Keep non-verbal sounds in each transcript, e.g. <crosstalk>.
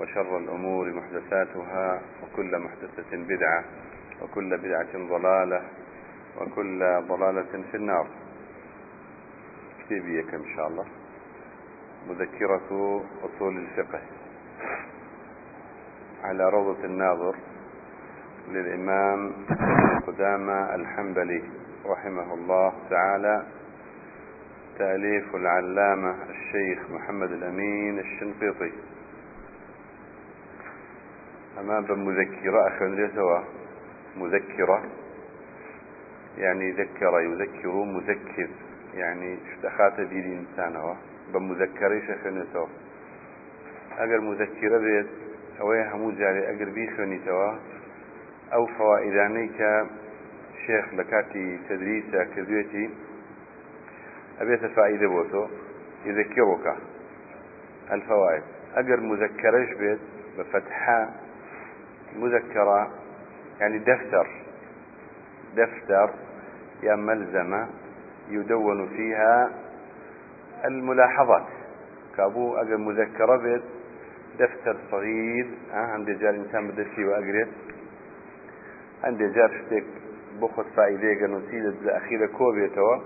وشر الأمور محدثاتها وكل محدثة بدعة وكل بدعة ضلالة وكل ضلالة في النار. كتابيك إن شاء الله. مذكرة أصول الفقه. على روضة الناظر للإمام قدامى الحنبلي رحمه الله تعالى تأليف العلامة الشيخ محمد الأمين الشنقيطي. أما بمذكرة أخذ مذكرة. يعني ذكر يذكر مذكر. يعني اشتخات بيدي إنسانه بمذكرة شخنته أجر مذكرة بيت أوي همو جاري أجر بي خنيتوا أو فوائدانيك شيخ لكاتي تدريسة كذوتي أبيت فائدة بوتو. يذكرك الفوائد. أجر مذكرش بيت بفتحة مذكرة يعني دفتر دفتر يا ملزمة يدون فيها الملاحظات. كابو أجر مذكرة بيت دفتر صغير. عندي جار إنسان بدرسي وأقرأ. عندي جار شتك بخد فائدة نسيدة الأخيرة كوبيتوا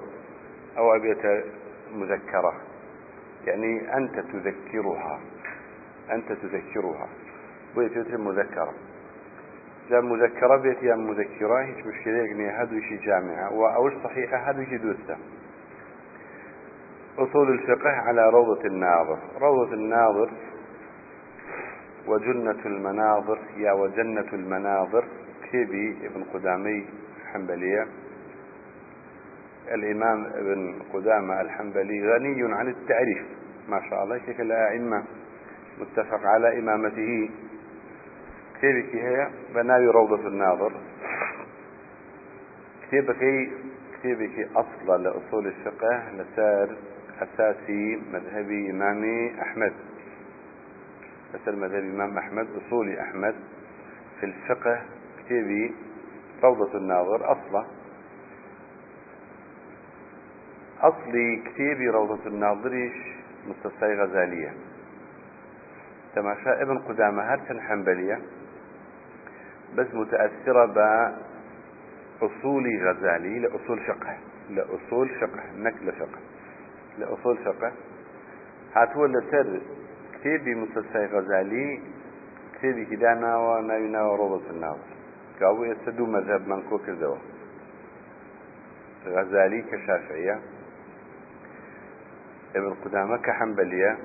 أو أبيت مذكرة. يعني أنت تذكرها أنت تذكرها. بيت مذكرة. جا مذكرة بيت يا مذكرة هيش مشكلة يعني هذا شيء جامعة وأوش صحيحة هذا شيء دوسة أصول الفقه على روضة الناظر. روضة الناظر وجنة المناظر يا وجنة المناظر. كتبي ابن قدامي حنبلية الإمام ابن قدامة الحنبلي غني عن التعريف ما شاء الله شكل الأئمة متفق على إمامته. كتابك هي بناوي روضة الناظر. كتابك كتابك أصل لأصول الفقه لسار أساسي مذهبي إمامي أحمد. لسار مذهبي إمام أحمد أصولي أحمد. في الفقه كتابي روضة الناظر أصلة. أصلي كتابي روضة الناظريش مستصاي غزالية. تماشى ابن قدامة هرسن حنبلية. بس متأثرة بأصول غزالي لأصول فقه لأصول فقه نك فقه لأصول فقه. هاتوا لسر كتابي مستصاي غزالي كتابي كدانا وناوينا وروضة الناظر كاوي يستدو مذهب من كوكر دوا غزالي كشافعية. ابن قدامة كحنبلية.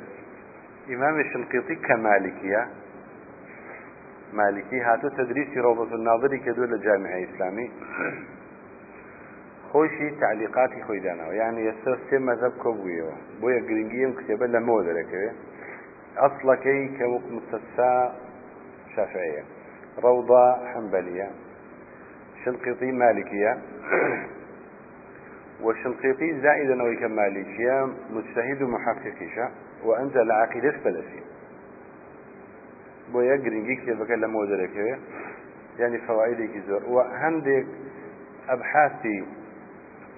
إمام الشنقيطي كمالكية. مالكي هاتو تدريسي روضة الناظري كدول جامعة إسلامي خوشي تعليقاتي خويدانا يعني يسر سي مذهب كوبويو بويا قرنجيم كتابة لموذا لك أصلكي كمك مستسا شافعية روضة حنبلية شنقيطي مالكية والشنقيطي زائدا ويكماليشيا مجتهد محققيشا وأنت لعقيدة فلسي بو يقرنجي كتابك لما ذلك يعني فوائدك زور وهندك أبحاثي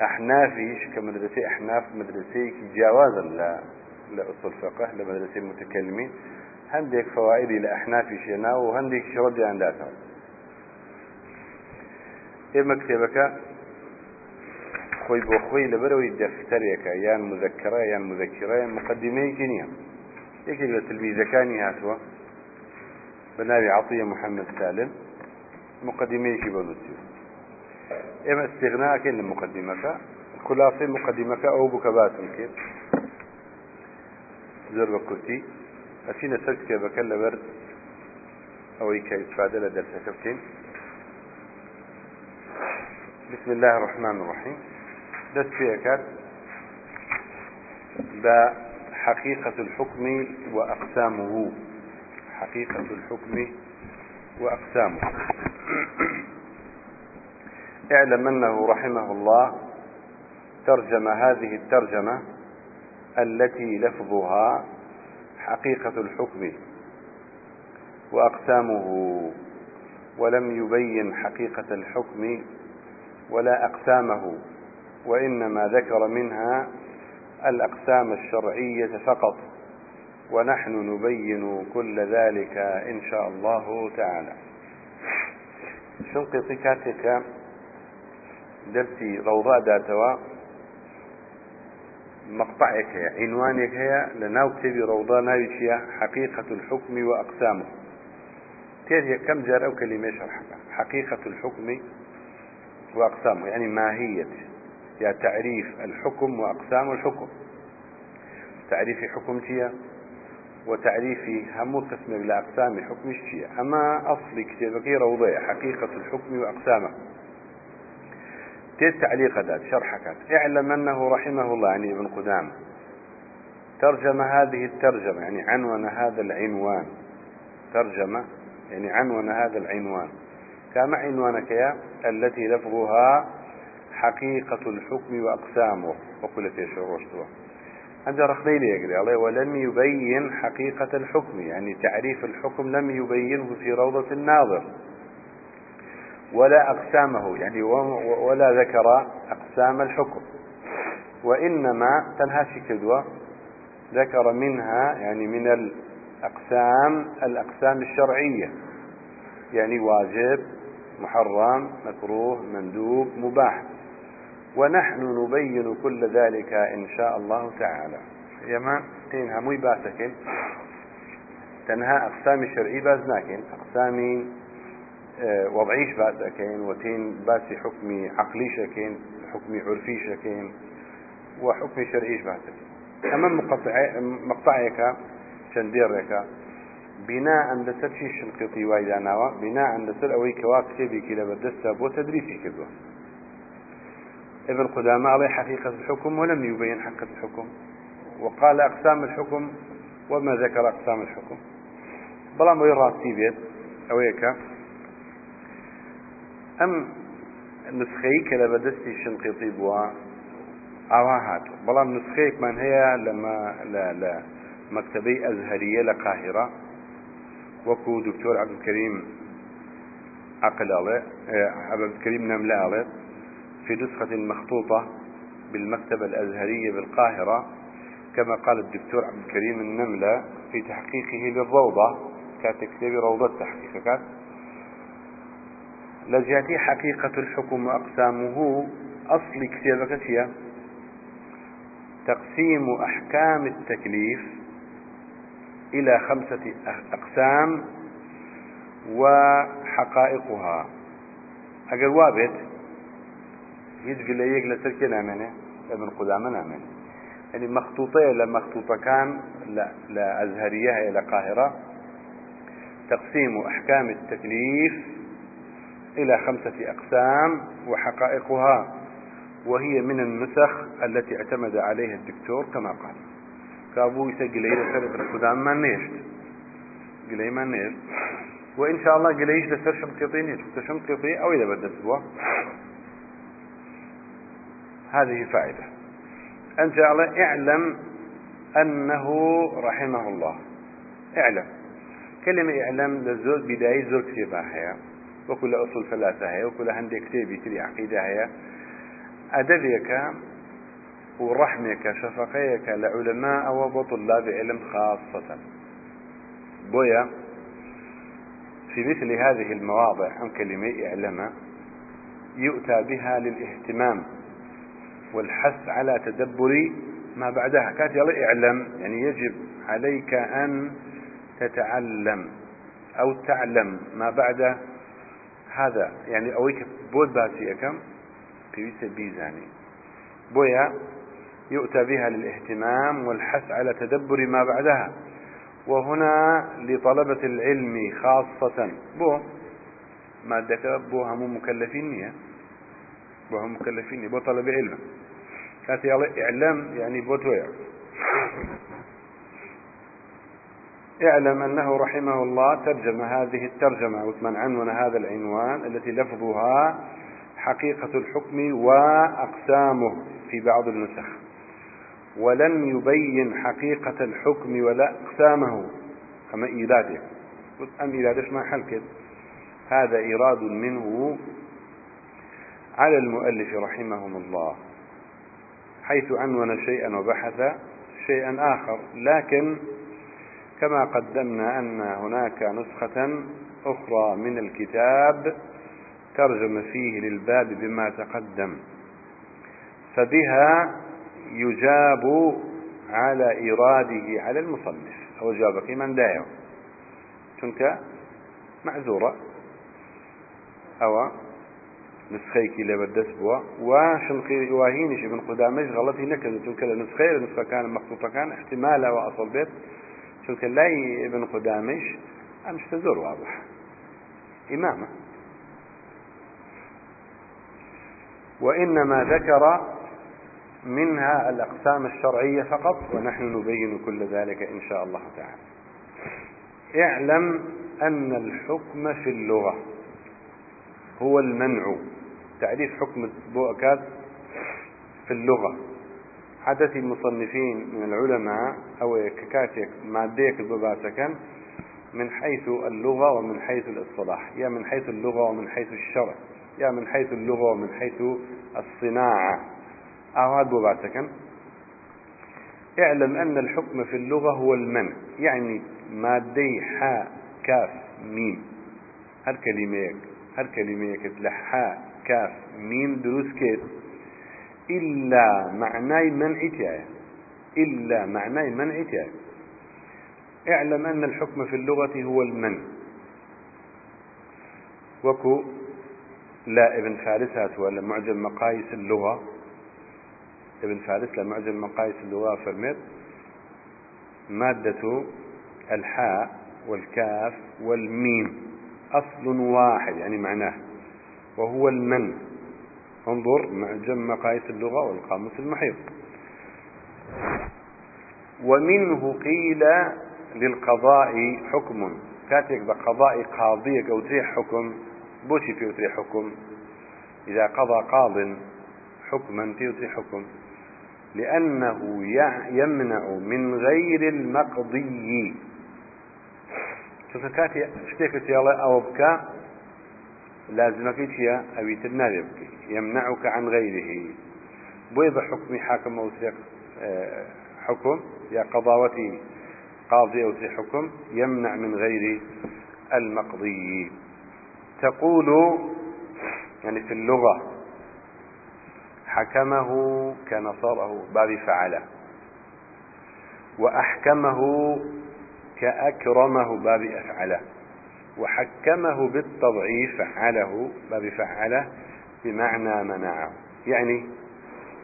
أحنافيش كمدرسة أحناف مدرسة جوازا لا لأصول فقه لمدرسة المتكلمين هندك فوائدي لأحنافيش هنا وهندك شردي عن ذاتها إيه مكتبك خوي بو خوي لبروي دفتريك يان مذكرة يان مذكرة يان مقدمة كنيا يكي لتلميذ كاني هاتوا بنابي عطية محمد سالم مقدمة كي بنوتي إما استغناء كن مقدمك خلاصة مقدمك أو بكبات كيف زر بكرتي أسينا سرك بكلا برد أو إيكا إتفادة لدرسة كفتين بسم الله الرحمن الرحيم. دست فيها بحقيقة الحكم وأقسامه. حقيقة الحكم وأقسامه. <clears throat> اعلم أنه رحمه الله ترجم هذه الترجمة التي لفظها حقيقة الحكم وأقسامه ولم يبين حقيقة الحكم ولا أقسامه وإنما ذكر منها الأقسام الشرعية فقط. ونحن نبين كل ذلك إن شاء الله تعالى. شنقطي كاتك درسي روضاء داتوا. مقطعك هي عنوانك هي لناو كتبي روضاء ناوي حقيقة الحكم وأقسامه. تيري كم جار أو كلمة شرحك؟ حقيقة الحكم وأقسامه يعني ماهية. يا تعريف الحكم وأقسام الحكم. تعريف حكم تيا وتعريف هم قسم لأقسام حكم الشيء أما أصل كتابك روضية حقيقة الحكم وأقسامه. تيت تعليق ذات شرحك اعلم أنه رحمه الله يعني ابن قدام. ترجم هذه الترجمة يعني عنون هذا العنوان. ترجمة يعني عنون هذا العنوان. كما عنوانك يا التي لفظها حقيقة الحكم وأقسامه. وكل شيء وشتوه عند رخني لي يقري الله ولم يبين حقيقة الحكم يعني تعريف الحكم لم يبينه في روضة الناظر. ولا أقسامه يعني ولا ذكر أقسام الحكم. وإنما تنهاشي كدوة ذكر منها يعني من الأقسام الأقسام الشرعية. يعني واجب محرم مكروه مندوب مباح. ونحن نبين كل ذلك إن شاء الله تعالى. يما تين هموي باسكين تنها أقسام شرعي بازناكين أقسام آه وضعيش باسكين وتين باسي حكمي عقلي شكين حكمي عرفي شكين وحكمي شرعيش باسكين أما مقطعك شنديرك. بناء لسر شي شنقيطي وايداناوا بناء لسر اوي كوا كتابي كده بدستا بو تدريسي كدوا ابن قدامى عليه حقيقة الحكم ولم يبين حقيقة الحكم. وقال أقسام الحكم وما ذكر أقسام الحكم. بلا ما يراسي بيت أويك. أم نسخي كلا بدستي شنقيطي بوا أواهات بلا نسخيك من هي لما لا لا. مكتبي أزهرية لقاهرة. وكو دكتور عبد الكريم عقل عليه عبد الكريم نملة عليه في نسخة مخطوطة بالمكتبة الأزهرية بالقاهرة كما قال الدكتور عبد الكريم النملة في تحقيقه للروضة. كتكتب روضة تحقيقات لجأتي حقيقة الحكم وأقسامه. أصل كتابك هي تقسيم أحكام التكليف إلى خمسة أقسام وحقائقها. أقل وابت. يجي ليك لسركي نامنه ابن قدامة نامنه يعني مخطوطة إلى مخطوطة كان لا, لا أزهرية إلى قاهرة تقسيم أحكام التكليف إلى خمسة أقسام وحقائقها وهي من النسخ التي اعتمد عليها الدكتور كما قال. كابو يسجل إلى سر ابن قدام ما نيشت قلي ما نيشت وإن شاء الله قليش لسر شنقيطي نيشت شنقيطي أو إذا بدأت هذه فائدة. أن شاء الله اعلم أنه رحمه الله. اعلم. كلمة اعلم لزور بداية زور كتابة هي وكل أصول ثلاثة هي وكل هندي كتابي تري عقيدة هي. أدبيك ورحمك شفقيك لعلماء وطلاب علم خاصة. بويا في مثل هذه المواضع عن كلمة اعلم يؤتى بها للاهتمام. والحث على تدبر ما بعدها. كانت يلا اعلم يعني يجب عليك أن تتعلم أو تعلم ما بعد هذا. يعني أويك بود باسي أكم؟ في بيزاني. بويا يؤتى بها للاهتمام والحث على تدبر ما بعدها. وهنا لطلبة العلم خاصة. بو ما ذكر بو هم مكلفين بو هم مكلفين بو طلب علم. كانت يلا اعلم يعني بو تويا اعلم أنه رحمه الله ترجم هذه الترجمة وثمان عنون هذا العنوان التي لفظها حقيقة الحكم وأقسامه في بعض النسخ ولم يبين حقيقة الحكم ولا أقسامه كما إيراده أم إيرادش ما حل كده هذا إيراد منه على المؤلف رحمهم الله حيث عنون شيئا وبحث شيئا آخر. لكن كما قدمنا أن هناك نسخة أخرى من الكتاب ترجم فيه للباب بما تقدم فبها يجاب على إيراده على المصنف. أو جابك من دايو تنك معذورة. أو نسخيك اللي بدس بوا وشنقي واهينش ابن قدامش غلطي نكد تنك نسخي نسخة كان مخطوطة كان احتمال وأصل بيت تنك لا ابن قدامش أمش تزور واضح إمامه وإنما ذكر منها الأقسام الشرعية فقط ونحن نبين كل ذلك إن شاء الله تعالى. اعلم أن الحكم في اللغة. هو المنع. تعريف حكم بؤكاد في اللغة. حدث المصنفين من العلماء أو ككاتك ماديك البباسكن من حيث اللغة ومن حيث الاصطلاح. يا من حيث اللغة ومن حيث الشرع. يا من حيث اللغة ومن حيث الصناعة. أو هذا بباسكن اعلم أن الحكم في اللغة هو المنع. يعني مادي حاء كاف ميم. هل كلميك هل كلميك لحاء كاف ميم دروس كيف إلا معناي منع تاعي إلا معناي منع تاعي اعلم أن الحكم في اللغة هو المنع وكو لا ابن فارس هات ولا معجم مقاييس اللغة. ابن فارس لمعجم مقاييس اللغة فرمت مادة الحاء والكاف والميم. أصل واحد يعني معناه. وهو المن. انظر معجم مقاييس اللغة والقاموس المحيط. ومنه قيل للقضاء حكم. كاتك بقضاء قاضيك أو تريح حكم. بوشي في تريح حكم. إذا قضى قاض حكما في تريح حكم. لأنه يمنع من غير المقضي. كاتي شتيك يلا أو بكى لازمك هي أو يتنادي يمنعك عن غيره بوي بحكم حاكم أو آه، حكم يا قضاوتي قاضي أو حكم يمنع من غير المقضي تقول يعني في اللغة حكمه كنصره باب فعله وأحكمه كأكرمه باب أفعله وحكمه بالتضعيف فعله باب فعله بمعنى منعه. يعني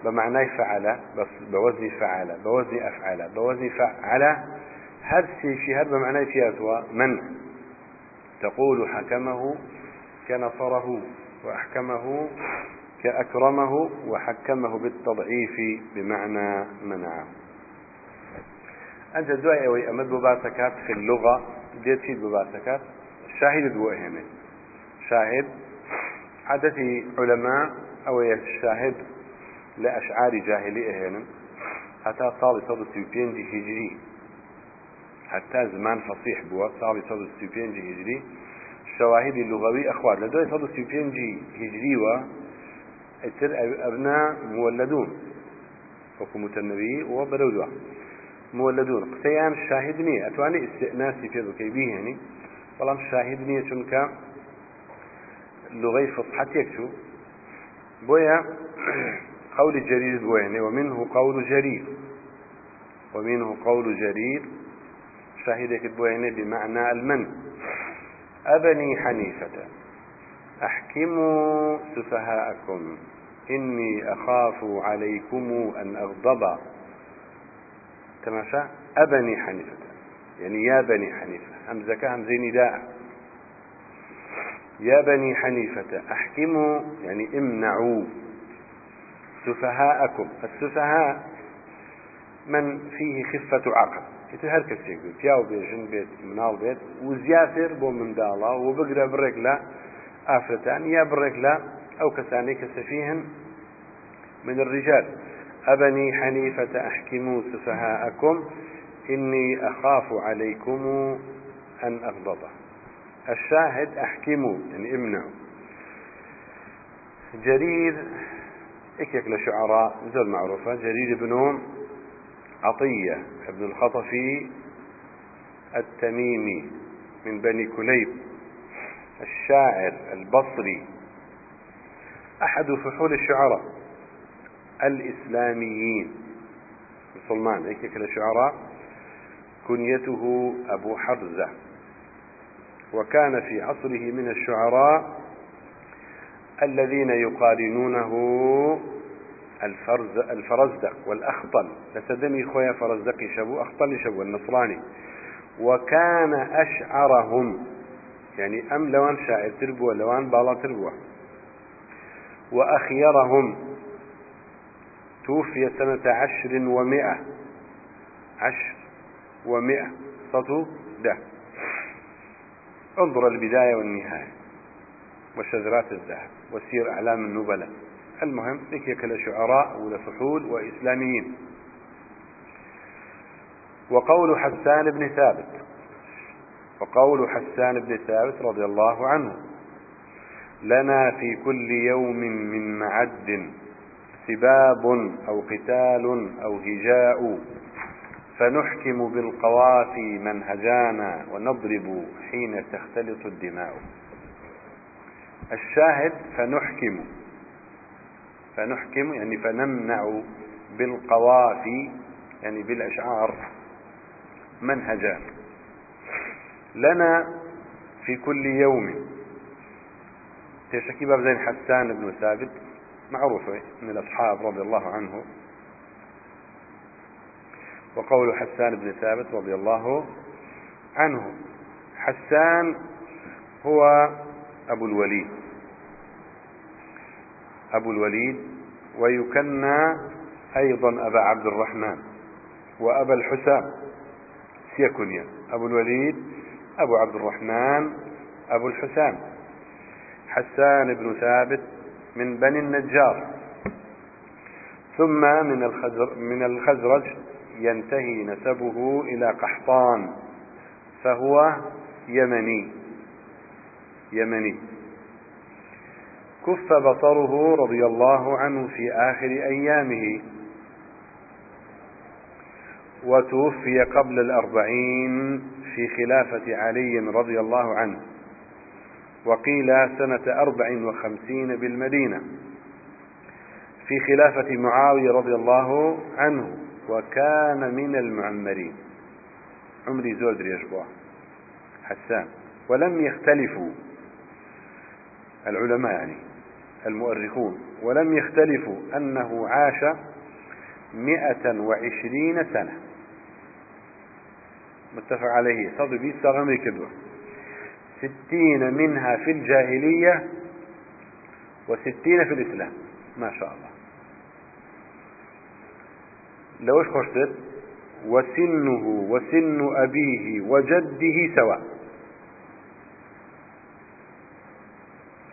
بمعنى فعل بس بوزن فعل بوزن أفعل بوزن فعل هذا شيء هذا بمعنى فيها منع. تقول حكمه كنصره وأحكمه كأكرمه وحكمه بالتضعيف بمعنى منعه. أنت دعي أوي أمد بباسكات في اللغة ديت في بباسكات شاهد دواء هنا شاهد عدتي علماء أو الشاهد لأشعار جاهلية هنا حتى صار صدر سيوبين هجري. حتى زمان فصيح بوا صار صدر سيوبين هجري. الشواهد اللغوي أخوات. لدوي صدر سيوبين هجري و أبناء مولدون. حكومة النبي وبرودوا مولدون. قسيان الشاهدني أتواني استئناسي في ذكي به يعني. والله الشاهدني چونك لغي فصحة يكتو بويا قول جرير بويني ومنه قول جرير. ومنه قول جرير. شاهدك بويني بمعنى المن. أبني حنيفة. أحكموا سفهاءكم. إني أخاف عليكم أن أغضب. تماشى أبني حنيفة. يعني يا بني حنيفة. همزك همزي نداء. يا بني حنيفة أحكموا يعني امنعوا سفهاءكم. السفهاء من فيه خفة عقل. ئیتر هەر کەسێک بێت پیا و بێژن بێت مناڵ بێت و زیاتر بۆ منداڵە و بگرە بڕێک لە ئافرەتان یا من الرجال. أبني حنيفة أحكموا سفهاءكم إني أخاف عليكم أن أغضبه الشاهد أحكموا يعني امنعوا. جرير إكيك لشعراء زول معروفة جرير بن عطية ابن الخطفي التميمي من بني كليب الشاعر البصري أحد فحول الشعراء. الإسلاميين. مسلمان هيك الشعراء كنيته أبو حرزة وكان في عصره من الشعراء الذين يقارنونه الفرز الفرزدق والأخطل. لسدني خويا فرزدق شبو أخطل شبو النصراني. وكان أشعرهم. يعني أم لوان شاعر تربوة لوان بالا تربوة. وأخيرهم. توفي سنة عشر ومئة. عشر ومئة. سطو ده. انظر البداية والنهاية وشذرات الذهب وسير أعلام النبلاء. المهم ذكيك لشعراء ولفحول وإسلاميين. وقول حسان بن ثابت. وقول حسان بن ثابت رضي الله عنه. لنا في كل يوم من معد سباب أو قتال أو هجاء فنحكم بالقوافي منهجانا ونضرب حين تختلط الدماء. الشاهد فنحكم فنحكم يعني فنمنع بالقوافي يعني بالأشعار منهجا لنا في كل يوم تشكي باب زين حسان بن ثابت معروف من الأصحاب رضي الله عنه. وقول حسان بن ثابت رضي الله عنه. حسان هو أبو الوليد. أبو الوليد ويكنى أيضا أبا عبد الرحمن وأبا الحسام. سيكونيا. أبو الوليد أبو عبد الرحمن أبو الحسام. حسان بن ثابت من بني النجار. ثم من الخزر من الخزرج ينتهي نسبه إلى قحطان فهو يمني. يمني. كف بصره رضي الله عنه في آخر أيامه. وتوفي قبل الأربعين في خلافة علي رضي الله عنه. وقيل سنة أربع وخمسين بالمدينة في خلافة معاوية رضي الله عنه وكان من المعمرين. عمري زود يشبه حسان. ولم يختلفوا العلماء يعني المؤرخون. ولم يختلفوا أنه عاش مئة وعشرين سنة. متفق عليه. صدق بيت صغمي كدوة. ستين منها في الجاهلية وستين في الإسلام. ما شاء الله. لو إيش خشتت وسنه وسن أبيه وجده سواء.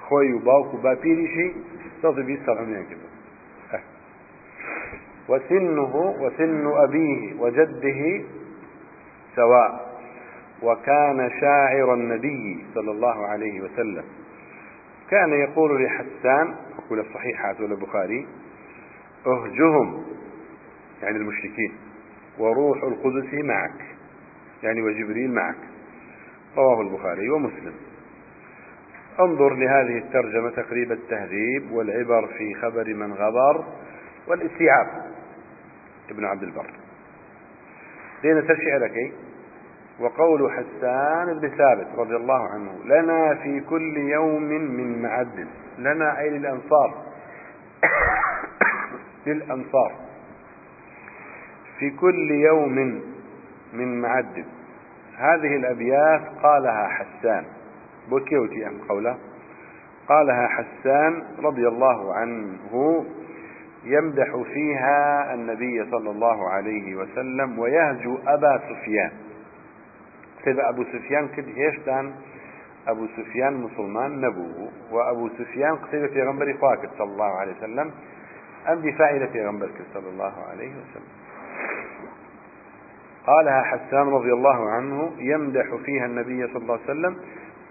خوي وباوك وبابيري شيء صدق بيت صغمي كدوة وسنه وسن أبيه وجده سواء. وكان شاعر النبي صلى الله عليه وسلم. كان يقول لحسان أقول الصحيحات والبخاري أهجهم يعني المشركين وروح القدس معك يعني وجبريل معك رواه البخاري ومسلم. انظر لهذه الترجمة تقريب التهذيب والعبر في خبر من غبر والاستيعاب. ابن عبد البر. لين لك. وقول حسان بن ثابت رضي الله عنه لنا في كل يوم من معد لنا أي للأنصار <coughs> للأنصار في كل يوم من معد. هذه الأبيات قالها حسان بوكيوتي أم قوله؟ قالها حسان رضي الله عنه يمدح فيها النبي صلى الله عليه وسلم ويهجو أبا سفيان. سيد أبو سفيان كد هيشتان أبو سفيان مسلمان نبوه وأبو سفيان قصيدة في غنبري خواكد صلى الله عليه وسلم أم دفاعي في غنبرك صلى الله عليه وسلم. قالها حسان رضي الله عنه يمدح فيها النبي صلى الله عليه وسلم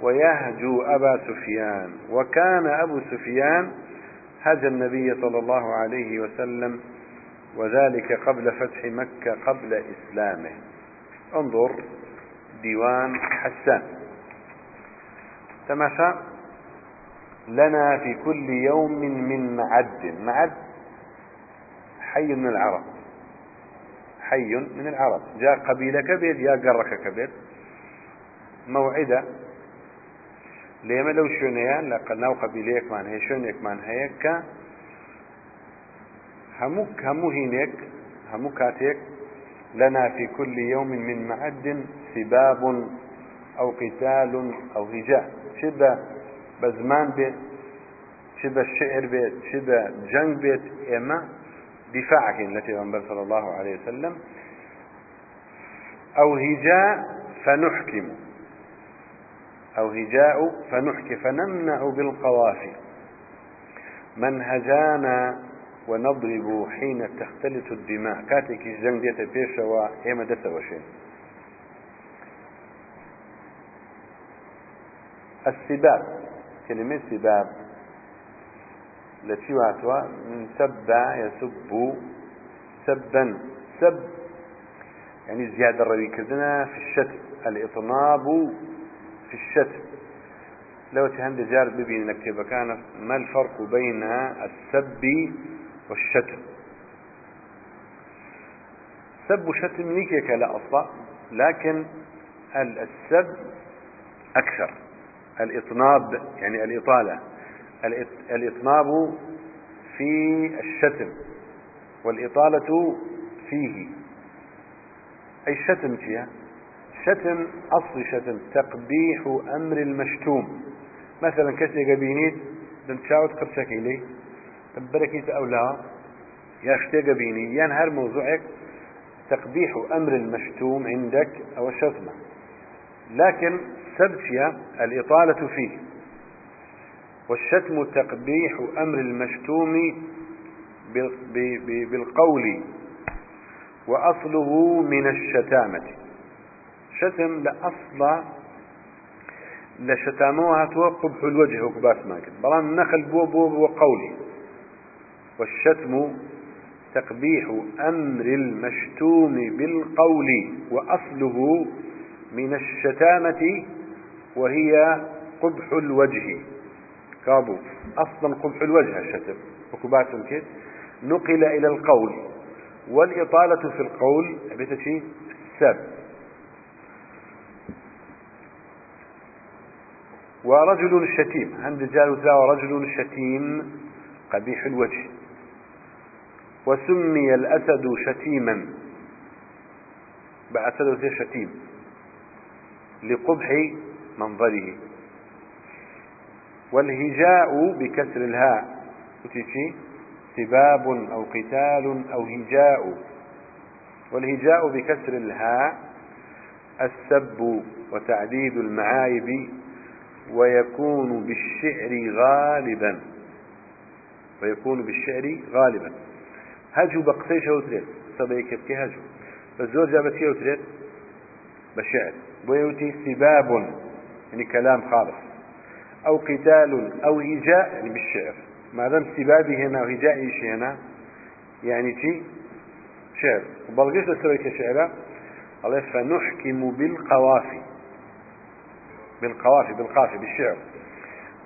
ويهجو أبا سفيان وكان أبو سفيان هجى النبي صلى الله عليه وسلم وذلك قبل فتح مكة قبل إسلامه. انظر ديوان حسان. تماشى. لنا في كل يوم من معد. معد حي من العرب. حي من العرب. جاء قبيلة كبير يا قرك كبير. موعدة. لەو شوێنەیە لە قەناو قەبیلەیەکمان هەیە شوێنێکمان هەیە کە هەموو هەموو هینێک هەموو کاتێک لنا في كل يوم من معد سباب أو قتال أو هجاء شبه بزمان بيت شبه الشعر بيت شبه جنگ بيت إما دفاعك التي غنبر صلى الله عليه وسلم. أو هجاء فنحكم. أو هجاء فنحكي فنمنع بالقوافي. من هجانا ونضرب حين تختلط الدماء. كاتك الزنگ ديت بيشا وإيما دسا السباب كلمة سباب. التي واتوا من سب يسب سبا. سب يعني زيادة الروي كذنا في الشتم الإطناب في الشتم. لو تهند جار ببين نكتب كان ما الفرق بين السب والشتم؟ سب وشتم نيكيك لا أصلا لكن السب أكثر. الإطناب يعني الإطالة. الإطناب في الشتم والإطالة فيه. أي شتم فيها؟ شتم أصل شتم تقبيح أمر المشتوم. مثلا كسي قبينيت دم تشاوت قرشك إلي تبركيت أو لا؟ ياشتي قبيني يعني هر موضوعك تقبيح أمر المشتوم عندك أو الشتمة. لكن سبتيا الإطالة فيه. والشتم تقبيح أمر المشتوم بالقول وأصله من الشتامة. شتم لأصلا لشتاموها هاتوا قبح الوجه وەک باسمان کرد بەڵام نخل بو بو بو قولي. والشتم تقبيح أمر المشتوم بالقول وأصله من الشتامة وهي قبح الوجه. كابو. أصلا قبح الوجه الشتم. وكباس كده نقل إلى القول. والإطالة في القول بتشي سب. ورجل شتيم. عند جال ورجل شتيم قبيح الوجه. وسمي الأسد شتيما. بأسد شتيم. لقبح منظره. والهجاء بكسر الهاء. وتيجي سباب أو قتال أو هجاء. والهجاء بكسر الهاء السب وتعديد المعايب ويكون بالشعر غالبا. ويكون بالشعر غالبا. هجو بقسيش وتريد صبيك كي هجو. فالزور جابت كي وتريد بالشعر ويوتي سباب يعني كلام خالص. أو قتال أو هجاء يعني بالشعر. ما دام سبابي هنا وهجائي هنا؟ يعني تي شعر. وبلغيش لسويك شعره الله فنحكم بالقوافي. بالقوافي بالقافي بالشعر.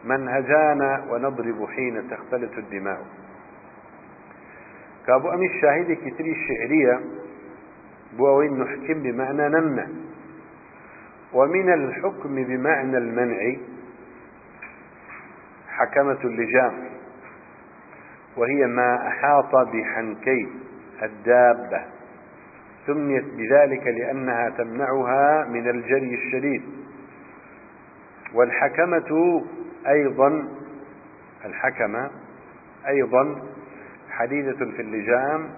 من هجانا ونضرب حين تختلط الدماء. كابو أمي الشاهد كتري الشعرية بوين نحكم بمعنى نمنع. ومن الحكم بمعنى المنع حكمة اللجام وهي ما أحاط بحنكي الدابة سميت بذلك لأنها تمنعها من الجري الشديد. والحكمة أيضا الحكمة أيضا حديدة في اللجام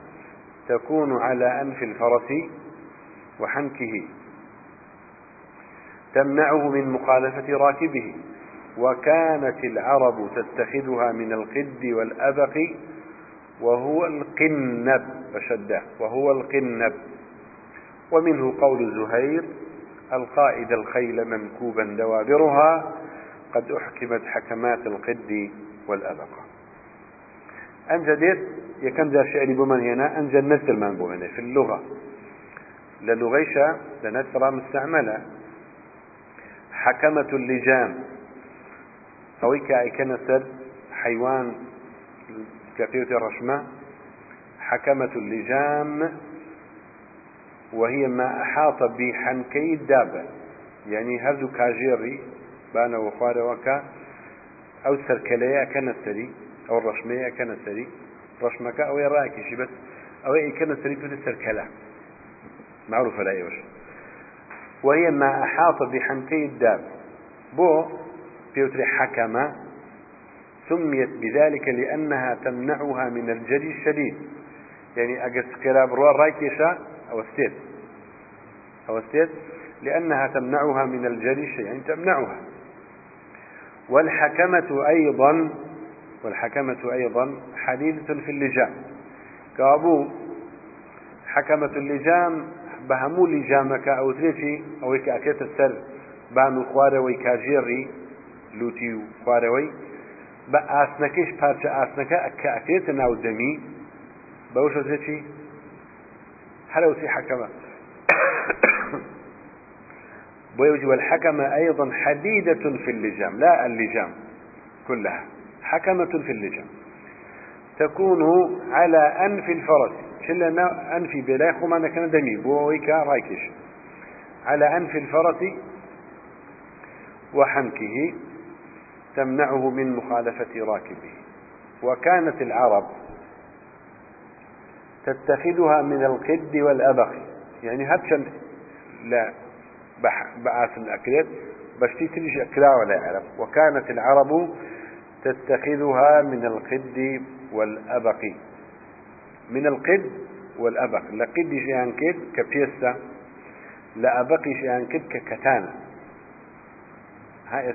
تكون على أنف الفرس وحنكه. تمنعه من مخالفة راكبه. وكانت العرب تتخذها من القد والأبق وهو القنب فشده وهو القنب. ومنه قول زهير القائد الخيل منكوبا دوابرها قد أحكمت حكمات القد والأبق. أنجدت يكن ذا شعري بمن هنا؟ أنجد نثر من بمن في اللغة. للغيشة لنثرة مستعملة. حكمة اللجام أويك أي كنسر حيوان كثيرة الرشمة. حكمة اللجام وهي ما أحاط بحنكي الدابة يعني هذو كاجيري بانا وخوار وكا. أو سركلية كنسري أو الرشمية كنسري رشمك أو يراكي بس أو أي كنسري تود السركلة معروفة لا يوش. وهي ما أحاط بحنكي الدابة بو بيوتري حكمة سميت بذلك لأنها تمنعها من الجري الشديد. يعني أجس كلاب روا رايكيشا أو أستيت. أو أستيت؟ لأنها تمنعها من الجري يعني تمنعها. والحكمة أيضا والحكمة أيضا حديثة في اللجام كابو حكمة اللجام بهمو لجامك أو تريتي أو كأكيت السر بانو خواري كاجيري لوتي خواري بە ئاسنەکەش پارچە ئاسنەکە کە ئەکرێتە ناو دەمی بەو شەزێکی هەرەوسی حكمة ويوجب الحكمة أيضا حديدة في اللجام لا اللجام كلها حكمة في اللجام. تكون على أنف الفرس. شلنا أنفي بلا يخو أنا كان دمي بويكا رايكش. على أنف الفرس وحنكه تمنعه من مخالفة راكبه. وكانت العرب تتخذها من القد والأبخ. يعني هاتشن لا بعاث الأكلات بشتي تريش أكلا ولا يعرف وكانت العرب تتخذها من القد والأبق من القد والأبق. لقد شيئا كد كبيسة لأبق شيئا كد ككتانة. هاي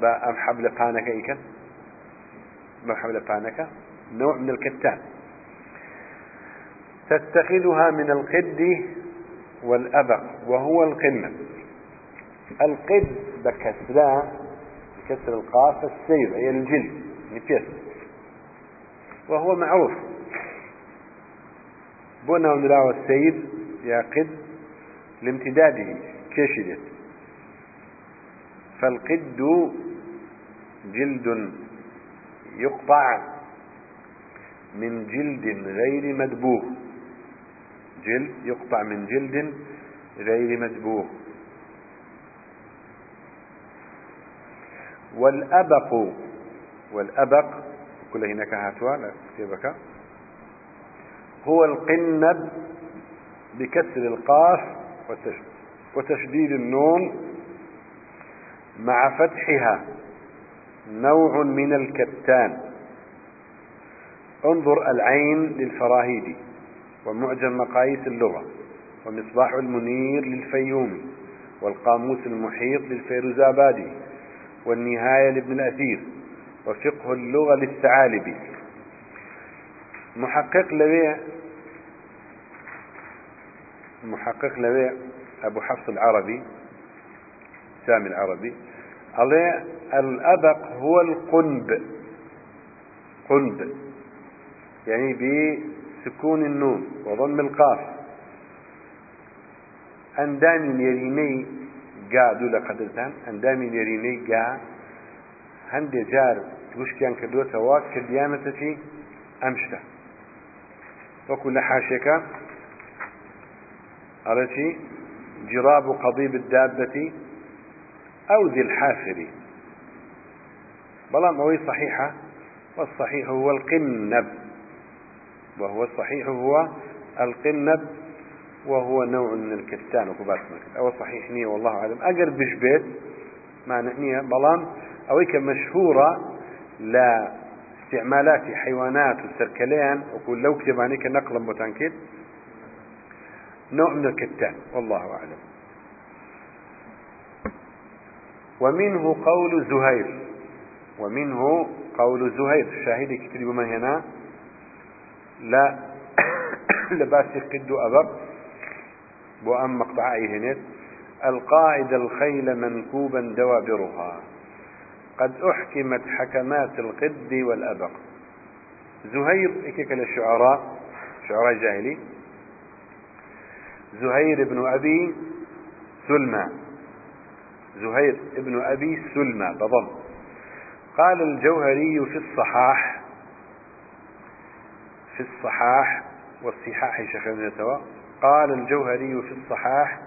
بأم حبل قانك إيكا؟ بأم حبل قانك نوع من الكتان. تتخذها من القد والأبق وهو القمة. القد بكسرة بكسر القاف السير هي الجلد وهو معروف. بنا ونراوى السير يا قد لامتداده كشدت فالقد جلد يقطع من جلد غير مدبوغ. جلد يقطع من جلد غير مدبوغ. والأبق والأبق كل هناك هاتوا كتابك هو القنب بكسر القاف وتشديد النون مع فتحها. نوع من الكتان. انظر العين للفراهيدي ومعجم مقاييس اللغة ومصباح المنير للفيومي والقاموس المحيط للفيروزابادي والنهاية لابن الأثير وفقه اللغة للثعالبي محقق لبيع محقق لبيع أبو حفص العربي سامي العربي. عليه الأبق هو القنب. قنب. يعني بسكون النون وضم القاف. أندام يريني دولا قدرتان. أندام يريني قا هندي جار. وشكيان كدوتوا كديانتي أمشتا. وكل حاشك على جراب قضيب الدابة أو ذي الحافر. بلام أوي صحيحة والصحيح هو القنب. وهو الصحيح هو القنب وهو نوع من الكتان. وكبات أو صحيح نية والله أعلم. أقر بشبيت معنى نية بلام أويك مشهورة لا استعمالات حيوانات وسركليان وكل لو كتباني كنقلا بوتانكيد نوع من الكتان والله أعلم. ومنه قول زهير ومنه قول زهير. شاهد كتب من هنا؟ لا <coughs> لباسي قد أبر. وأم مقطع هنيت القائد الخيل منكوبا دوابرها. قد أحكمت حكمات القد والأبق. زهير إكيك للشعراء شعراء جاهلي. زهير بن أبي سلمى. زهير بن أبي سلمى بضم قال الجوهري في الصحاح في الصحاح والصحاح شيخنا قال الجوهري في الصحاح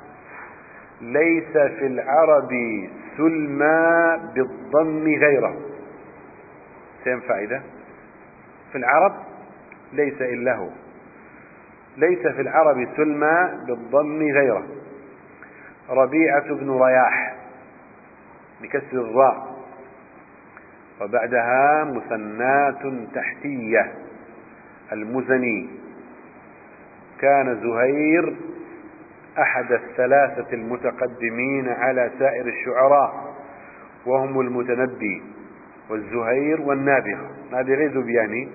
ليس في العرب سلمى بالضم غيره. سين فائدة. في العرب ليس إلا هو. ليس في العرب سلمى بالضم غيره. ربيعة بن رياح. بكسر الراء. وبعدها مثنات تحتية. المزني. كان زهير أحد الثلاثة المتقدمين على سائر الشعراء وهم المتنبي والزهير والنابغة نابغي زبياني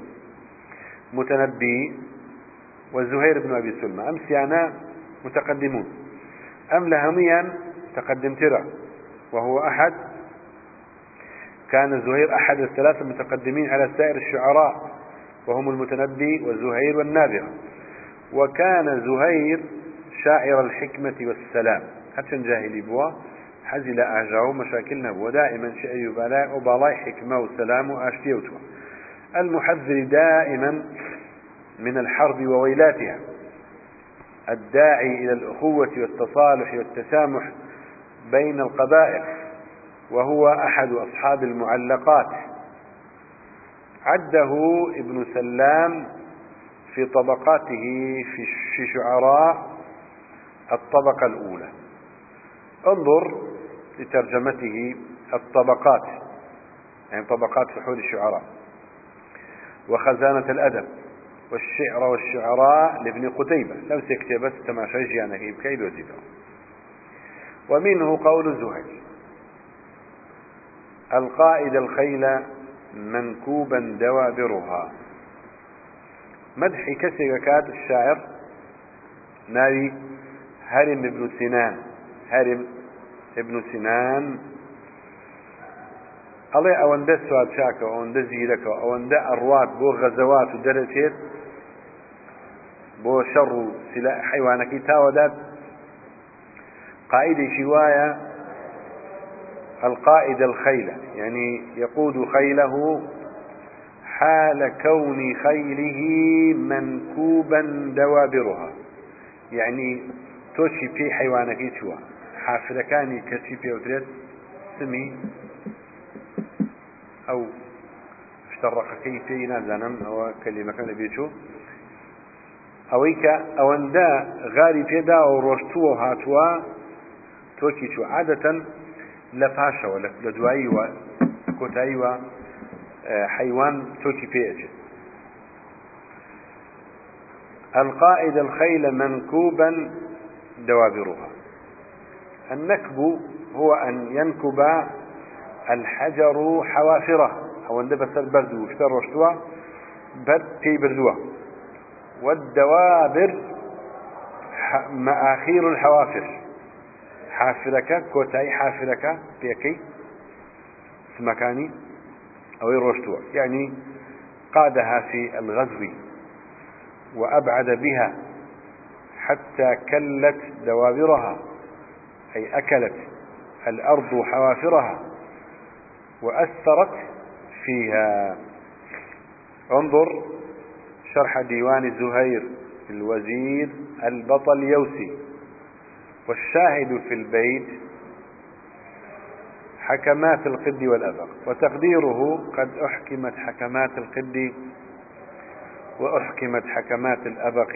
متنبي والزهير بن أبي سلمى أمس يعني متقدمون. أم لهميا تقدم ترى وهو أحد كان زهير أحد الثلاثة المتقدمين على سائر الشعراء وهم المتنبي والزهير والنابغة وكان زهير شاعر الحكمة والسلام. حتى جاهلي بوا حزل أعجاه مشاكلنا ودائما شعر وبلاء وبلاء حكمة وسلام وآشتيوتوا المحذر دائما من الحرب وويلاتها. الداعي إلى الأخوة والتصالح والتسامح بين القبائل وهو أحد أصحاب المعلقات. عده ابن سلام في طبقاته في شعراء الطبقة الأولى. انظر لترجمته الطبقات يعني طبقات فحول الشعراء وخزانة الأدب والشعر والشعراء لابن قتيبة. لو سيكتبت تماشى جيانا هي بكيد وزيبه ومنه قول زهير القائد الخيل منكوبا دوابرها. مدح كسر كات الشاعر ناوي هرم ابن سنان. هرم ابن سنان. الله ئەوەندە سوادچاکە ئەوەندە زیرەکە ئەوەندە ئەڕوات بۆ غەزەوات و دەرەچێت بۆ شەڕ و حیوانەکەی تاوەدات. قائدێکی وایە القائد الخيل يعني يقود خيله حال كون خيله منكوبا دوابرها. يعني تۆچی پێی حیوانەکەی چووە. حافرەکانی کەچی پێوترێت سمی ئەو شتەڕەقەکەی پێی نازانم ئەوە کەلیمەکە لەبێ چوو ئەوەی کە ئەوەندە غاری پێدا و ڕۆشتووە هاتووە تۆکی چوو عادەتەن لە پاشەوە لە دوایی وە کۆتایی وە حيوان توكي بيئة القائد الخيل منكوبا دوابرها النكب هو أن ينكب الحجر حوافرة. أو أن بس البرد وشتر وشتوا برد كي بردوا والدوابر مآخير الحوافر. حافرك كوتاي حافرك بيكي سمكاني أو الرشتوى يعني قادها في الغزو وأبعد بها حتى كلت دوابرها أي أكلت الأرض حوافرها وأثرت فيها. انظر شرح ديوان زهير الوزير البطل يوسي والشاهد في البيت حكمات القد والأبق وتقديره قد أحكمت حكمات القد وأحكمت حكمات الأبق.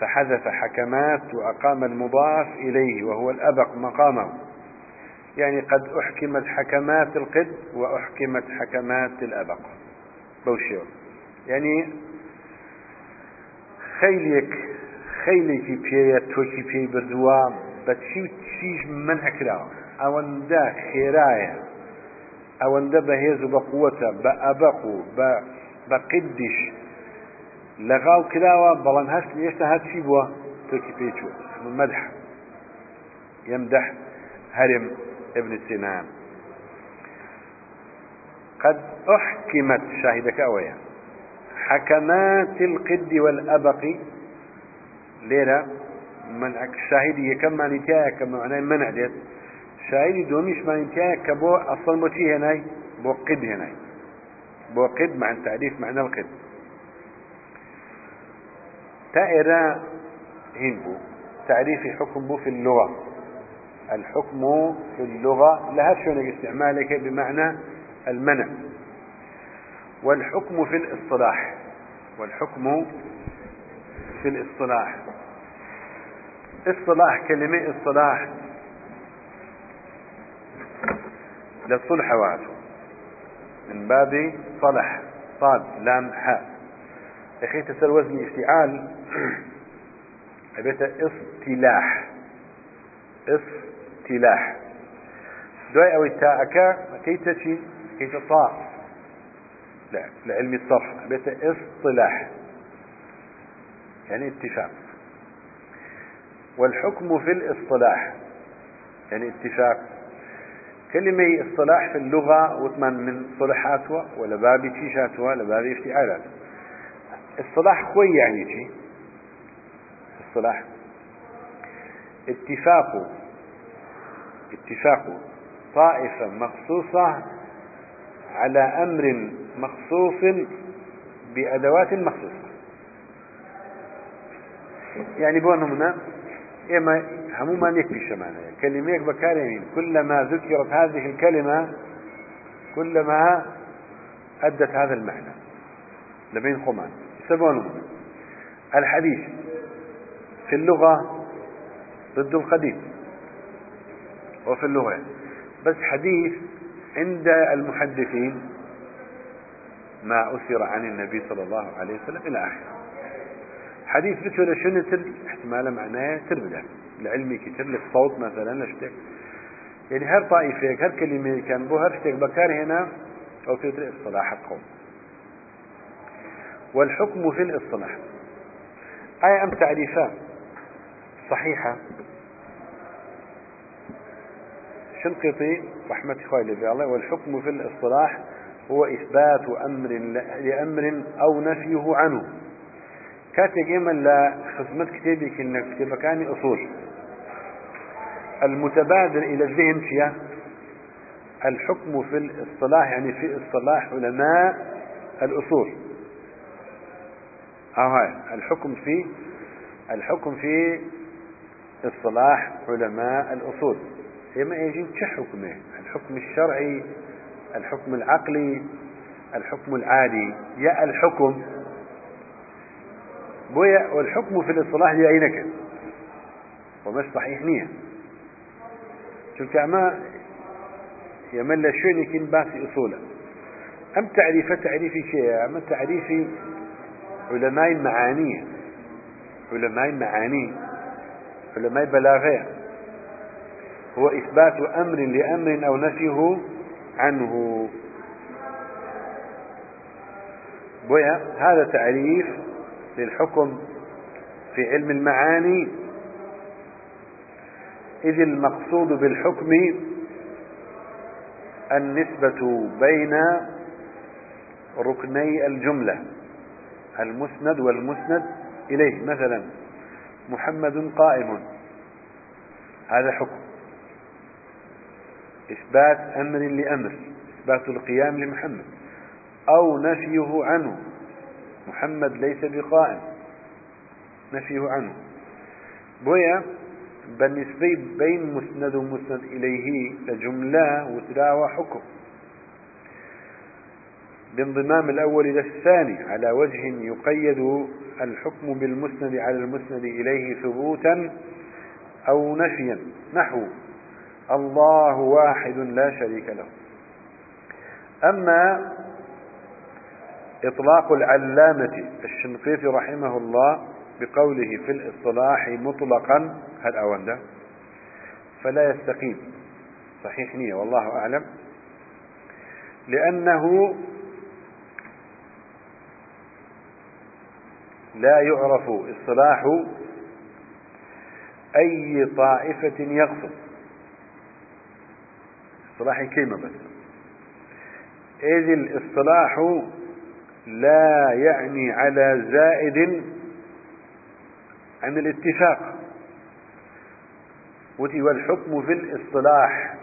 فحذف حكمات وأقام المضاف إليه وهو الأبق مقامه. يعني قد أحكمت حكمات القد وأحكمت حكمات الأبق. بوشيو يعني خيلك پێیە تۆکی پێی بردووە بە چی چیش من ئەکراوە ئەوەندە خێرایە ئەوەندە بەهێز و بە قووەتە لەغاو کراوە بەڵام هەست هێشتا هەرچی بووە؟ تۆکی پێچوە مەدح يمدح هرم ابن سنان قد أحكمت شاهدك أويا حكمات القد والأبق. ليرة منع شاهدي يكم معنى تيايا كما معنى منع ديت شاهدي دوميش معنى تيايا كبو أصلا بوشي هناي بو قد هناي بو قد مع التعريف معنى القد. تائرة هنبو تعريف حكم بو في اللغة. الحكم في اللغة لها شونك استعمالك بمعنى المنع. والحكم في الاصطلاح. والحكم في الاصطلاح. اصطلاح كلمة اصطلاح. للصلح وعده من باب صلح صاد لام حاء. أخي تسر وزن افتعال أبيت اصطلاح. اصطلاح. دواي أو التاءك؟ كيف تشي كيف طاء لا لعلم الصرف. أبيت اصطلاح. يعني اتفاق. والحكم في الاصطلاح. يعني اتفاق. كلمة اصطلاح في اللغة وثمان من صلحاتها ولا باب تيشاتها ولا باب افتعالات اصطلاح خوي يعني شي؟ اصطلاح اتفاق. اتفاق. طائفة مخصوصة على أمر مخصوص بأدوات مخصوصة. يعني بون هنا إما هموما يكفي شمانة. كلمة بكارمين كلما ذكرت هذه الكلمة كلما أدت هذا المعنى. لبين خمان. سبون الحديث في اللغة ضد القديم وفي اللغة. بس حديث عند المحدثين ما أثر عن النبي صلى الله عليه وسلم إلى آخره. حديث بتو شنو احتمال معناه تربدا لعلمي كتر الصوت مثلا اشتك يعني هر طائفة هر كلمة كان بو هر اشتك بكار هنا أو في اصطلاح القوم. والحكم في الاصطلاح. أي أم تعريفان صحيحة؟ شنقطي رحمة خوالي الله والحكم في الاصطلاح هو إثبات أمر لأمر أو نفيه عنه. كاتب لا خدمت كتابي كنا كتاب كان أصول. المتبادر إلى الذهن فيها الحكم في الاصطلاح يعني في اصطلاح علماء الأصول. هاي. الحكم في الحكم في اصطلاح علماء الأصول. إما يجي كحكمة. الحكم الشرعي الحكم العقلي الحكم العادي. يا الحكم. بويا والحكم في الاصطلاح لعينك ومش صحيح نية. شوف أما يمل شوني كن باسي أصولا. أم تعريف تعريفي شيء أم تعريفي علماء المعاني علماء المعاني علماء بلاغية هو إثبات أمر لأمر أو نفيه عنه. بويا هذا تعريف للحكم في علم المعاني. إذ المقصود بالحكم النسبة بين ركني الجملة. المسند والمسند إليه. مثلا محمد قائم هذا حكم. إثبات أمر لأمر إثبات القيام لمحمد. أو نفيه عنه محمد ليس بقائم نفيه عنه. بويا بالنسبة بين مسند ومسند إليه لجملة وتلاوى حكم. بانضمام الأول إلى الثاني على وجه يقيد الحكم بالمسند على المسند إليه ثبوتا أو نفيا. نحو الله واحد لا شريك له. أما إطلاق العلامة الشنقيطي رحمه الله بقوله في الإصطلاح مطلقا هل أونده فلا يستقيم. صحيح نية والله أعلم. لأنه لا يعرف اصطلاح أي طائفة يغصب اصطلاح كلمة بس. إذ الاصطلاح لا يعني على زائد عن الاتفاق. والحكم في الاصطلاح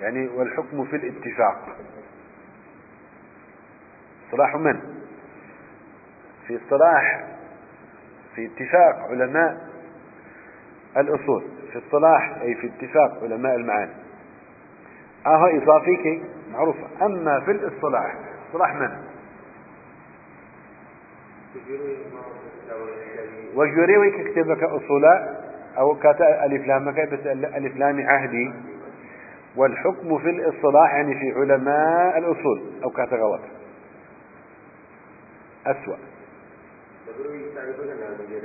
يعني والحكم في الاتفاق. اصطلاح من؟ في اصطلاح في اتفاق علماء الأصول في اصطلاح أي في اتفاق علماء المعاني. آه إضافيك معروفة. أما في الاصطلاح اصطلاح من؟ وجوري كتبك أصولا أو كاتا ألف لامك بس ألف لام عهدي. والحكم في الاصطلاح يعني في علماء الأصول أو كاتا غلط. أسوأ.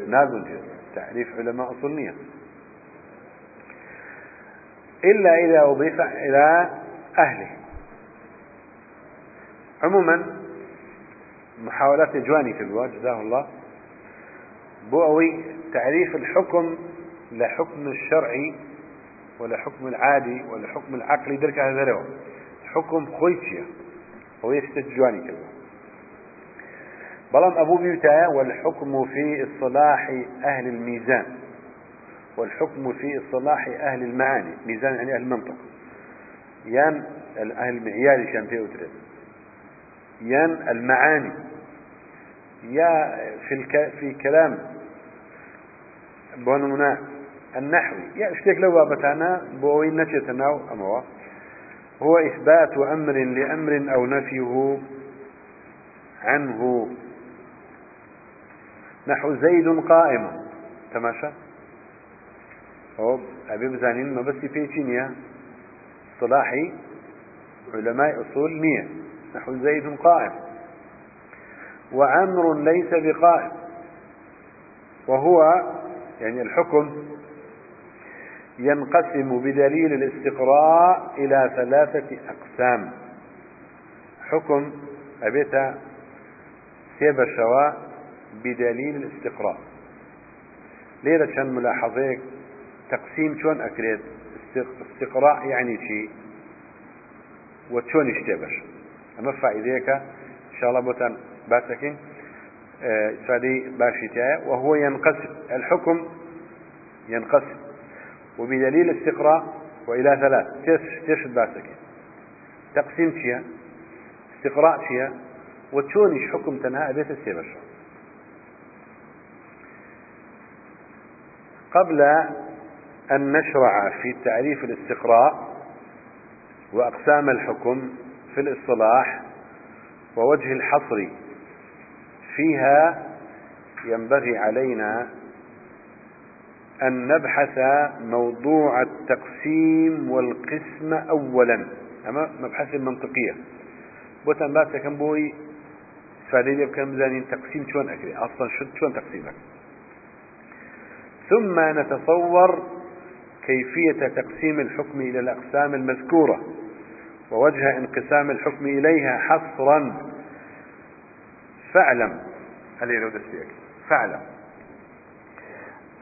نازل تعريف علماء أصولية إلا إذا أضيف إلى أهله. عموما محاولات جواني كذوا جزاه الله. بوأوي تعريف الحكم لحكم الشرعي ولا حكم العادي ولا حكم العقلي درك هذا له. حكم خويتشيا. هو يستجواني كذا بلان أبو بيوتا والحكم في الصلاح أهل الميزان. والحكم في الصلاح أهل المعاني. ميزان يعني أهل المنطق. يان أهل المعيار فيه وترد يان المعاني. يا في الك... في كلام بونمنا النحوي. يا اشتك لو بابتانا بوين نتيتنا أموا. هو إثبات أمر لأمر أو نفيه عنه نحو زيد قائم. تماشى هو أبي بزانين ما بس في نية صلاحي علماء أصول نية نحو زيد قائم. وعمر ليس بقائم. وهو يعني الحكم ينقسم بدليل الاستقراء إلى ثلاثة أقسام. حكم أبيتا سيب شواء بدليل الاستقراء. ليلة كان ملاحظيك تقسيم شون أكريت استقراء يعني شيء وشون يشتبش أما فائديك إن شاء الله بوتان باتكين فدي باشيتها وهو ينقسم. الحكم ينقسم. وبدليل استقراء وإلى ثلاث. تشد باسكين تقسيم شيء استقراء شيء وتشونش حكم تنهى بيت السيبش قبل أن نشرع في تعريف الاستقراء وأقسام الحكم في الاصطلاح ووجه الحصر فيها ينبغي علينا أن نبحث موضوع التقسيم والقسم أولا أما مبحث المنطقية بوتان باسا كم بوي فعليل بكم زانين تقسيم شون أكري؟ أصلا شون تقسيمك؟ ثم نتصور كيفية تقسيم الحكم إلى الأقسام المذكورة ووجه انقسام الحكم إليها حصرا. فاعلم فاعلم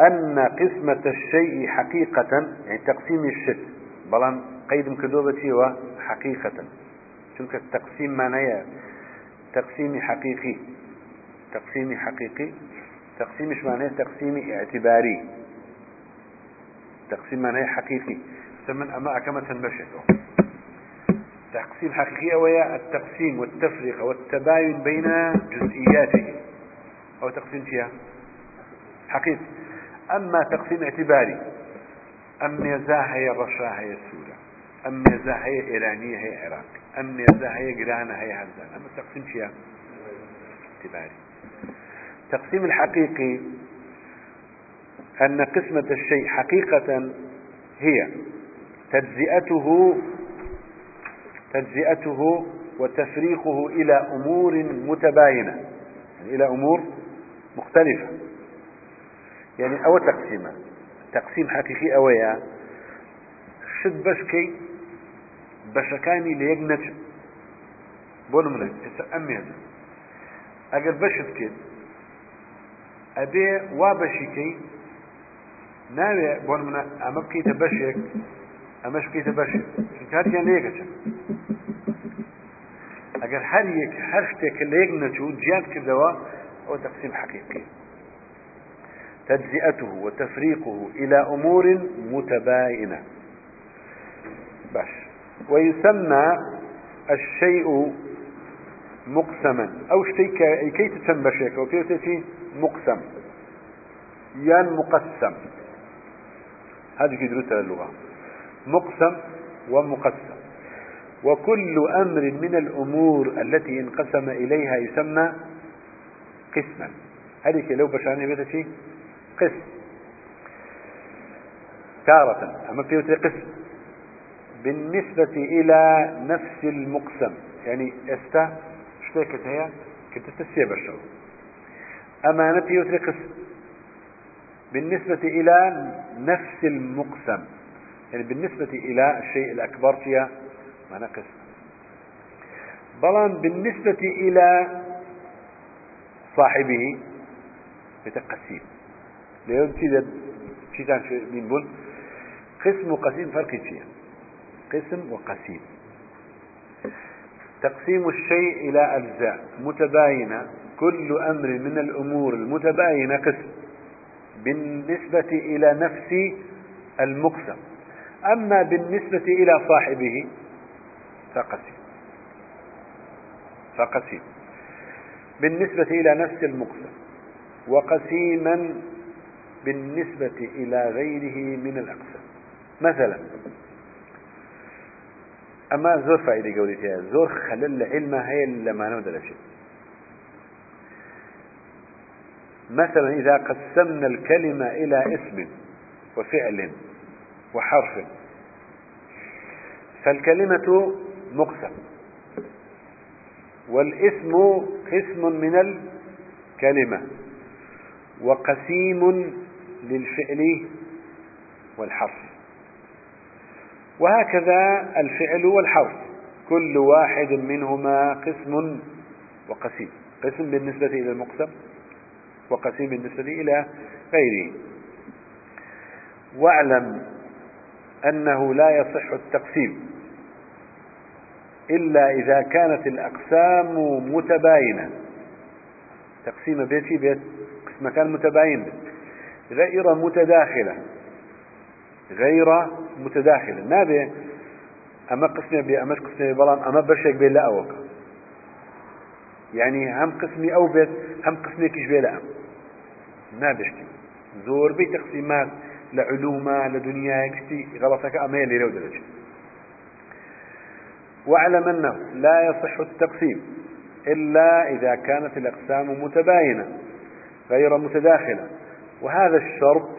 أن قسمة الشيء حقيقة يعني تقسيم الشيء. بلان قيد مكدوبتي وحقيقة شنك التقسيم معناه تقسيم حقيقي. تقسيم حقيقي. تقسيم مش معناه تقسيم اعتباري؟ تقسيم معناه حقيقي. ثمن أما كما تنبشته تقسيم حقيقي وهي التقسيم والتفرقة والتباين بين جزئياته. أو تقسيم فيها حقيقي. أما تقسيم اعتباري أم يزا هي الرشا هي السورة أم يزا هي إيرانية هي عراق أم يزا هي قرانة هي هزان أما تقسيم فيها اعتباري. التقسيم الحقيقي أن قسمة الشيء حقيقة هي تجزئته تجزئته وتفريقه إلى أمور متباينة يعني إلى أمور مختلفة. يعني أو تقسيمة. تقسيم حقيقي أويا. شد بشكي بشكاني ليقنج بون منك أمين أقل بشت كده أبي وابشكي ناوي بون من بكيت بشك أما بكيت بشك شكات يعني ليك أجر هر يك هر شتك ليك نشو جيان كذوا هو تقسيم حقيقي. تجزئته وتفريقه إلى أمور متباينة. باش ويسمى الشيء مقسما. أو شيء كي تتنبشك وكي مقسم. يان مقسم. هذه كدرتها اللغة. مقسم ومقسم. وكل أمر من الأمور التي انقسم إليها يسمى قسما. هذه لو بشاني بيتا شيء قسم. تارة. أما في قسم؟ بالنسبة إلى نفس المقسم. يعني أستا شتيكت هي كنت تسيب الشو أما في قسم بالنسبة إلى نفس المقسم يعني بالنسبة إلى الشيء الأكبر فيها معنى قسم بلان بالنسبة إلى صاحبه يتقسيم لأن تيجد تيجان من بن قسم وقسيم فرق فيها. قسم وقسيم. تقسيم الشيء إلى أجزاء متباينة كل أمر من الأمور المتباينة قسم بالنسبة إلى نفس المقسم. أما بالنسبة إلى صاحبه فقسيم فقسيم. بالنسبة إلى نفس المقسم وقسيما بالنسبة إلى غيره من الأقسام. مثلا أما زور فائدة قولتها زور خلل علم هي لما نودل شيء مثلا إذا قسمنا الكلمة إلى اسم وفعل وحرف فالكلمة مقسم والاسم قسم من الكلمة وقسيم للفعل والحرف وهكذا الفعل والحرف كل واحد منهما قسم وقسيم قسم بالنسبة إلى المقسم. وقسيم بالنسبة إلى غيره واعلم أنه لا يصح التقسيم إلا إذا كانت الأقسام متباينة. تقسيم بيتي بيت قسم كان متباين غير متداخلة. غير متداخلة. نابي أما قسمي بي أما قسمي بلان أما بشك بي لا أوك يعني هم قسمي أو بيت هم قسمي كيش بي لا أم نابشتي زور بي تقسيمات لعلومة لدنيا كشتي غلطك أما يلي لو درجة واعلم أنه لا يصح التقسيم إلا إذا كانت الأقسام متباينة غير متداخلة. وهذا الشرط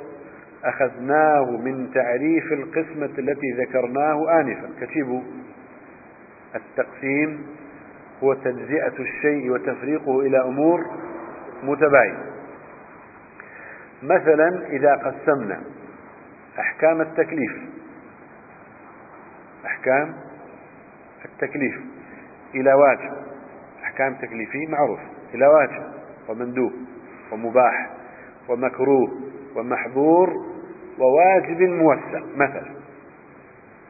أخذناه من تعريف القسمة التي ذكرناه آنفا. كتبوا التقسيم هو تجزئة الشيء وتفريقه إلى أمور متباينة. مثلا إذا قسمنا أحكام التكليف. أحكام التكليف. إلى واجب. أحكام تكليفية معروف. إلى واجب. ومندوب. ومباح. ومكروه. ومحظور. وواجب موسع. مثلا.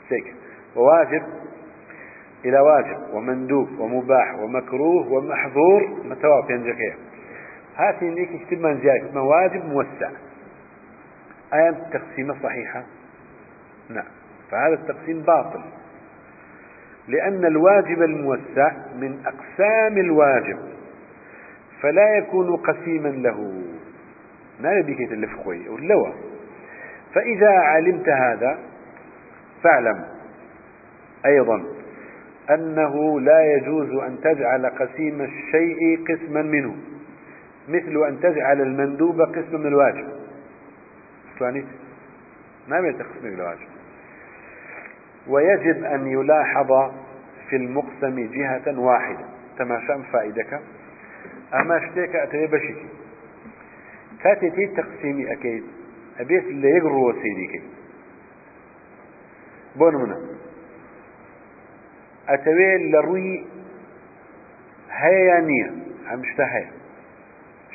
سيك وواجب إلى واجب ومندوب ومباح ومكروه ومحظور متوافق ينجكيه هاتي ليك اكتب من زيادة واجب موسع. آية التقسيمة صحيحة؟ نعم. فهذا التقسيم باطل. لأن الواجب الموسع من أقسام الواجب فلا يكون قسيما له. ما يبيك يتلف خوي؟ واللوى فإذا علمت هذا فاعلم أيضا أنه لا يجوز أن تجعل قسيم الشيء قسما منه مثل أن تجعل المندوب قسما من الواجب. فانيت ما بيتقسم الواجب. ويجب أن يلاحظ في المقسم جهة واحدة. تماشام فائدك؟ أما اشتيك أتري بشك كاتي تي تقسيمي أكيد. أبيت اللي يقروا سيديك. بون ئەتەوێت لە ڕووی هەیە نییە ئەم شتە هەیە.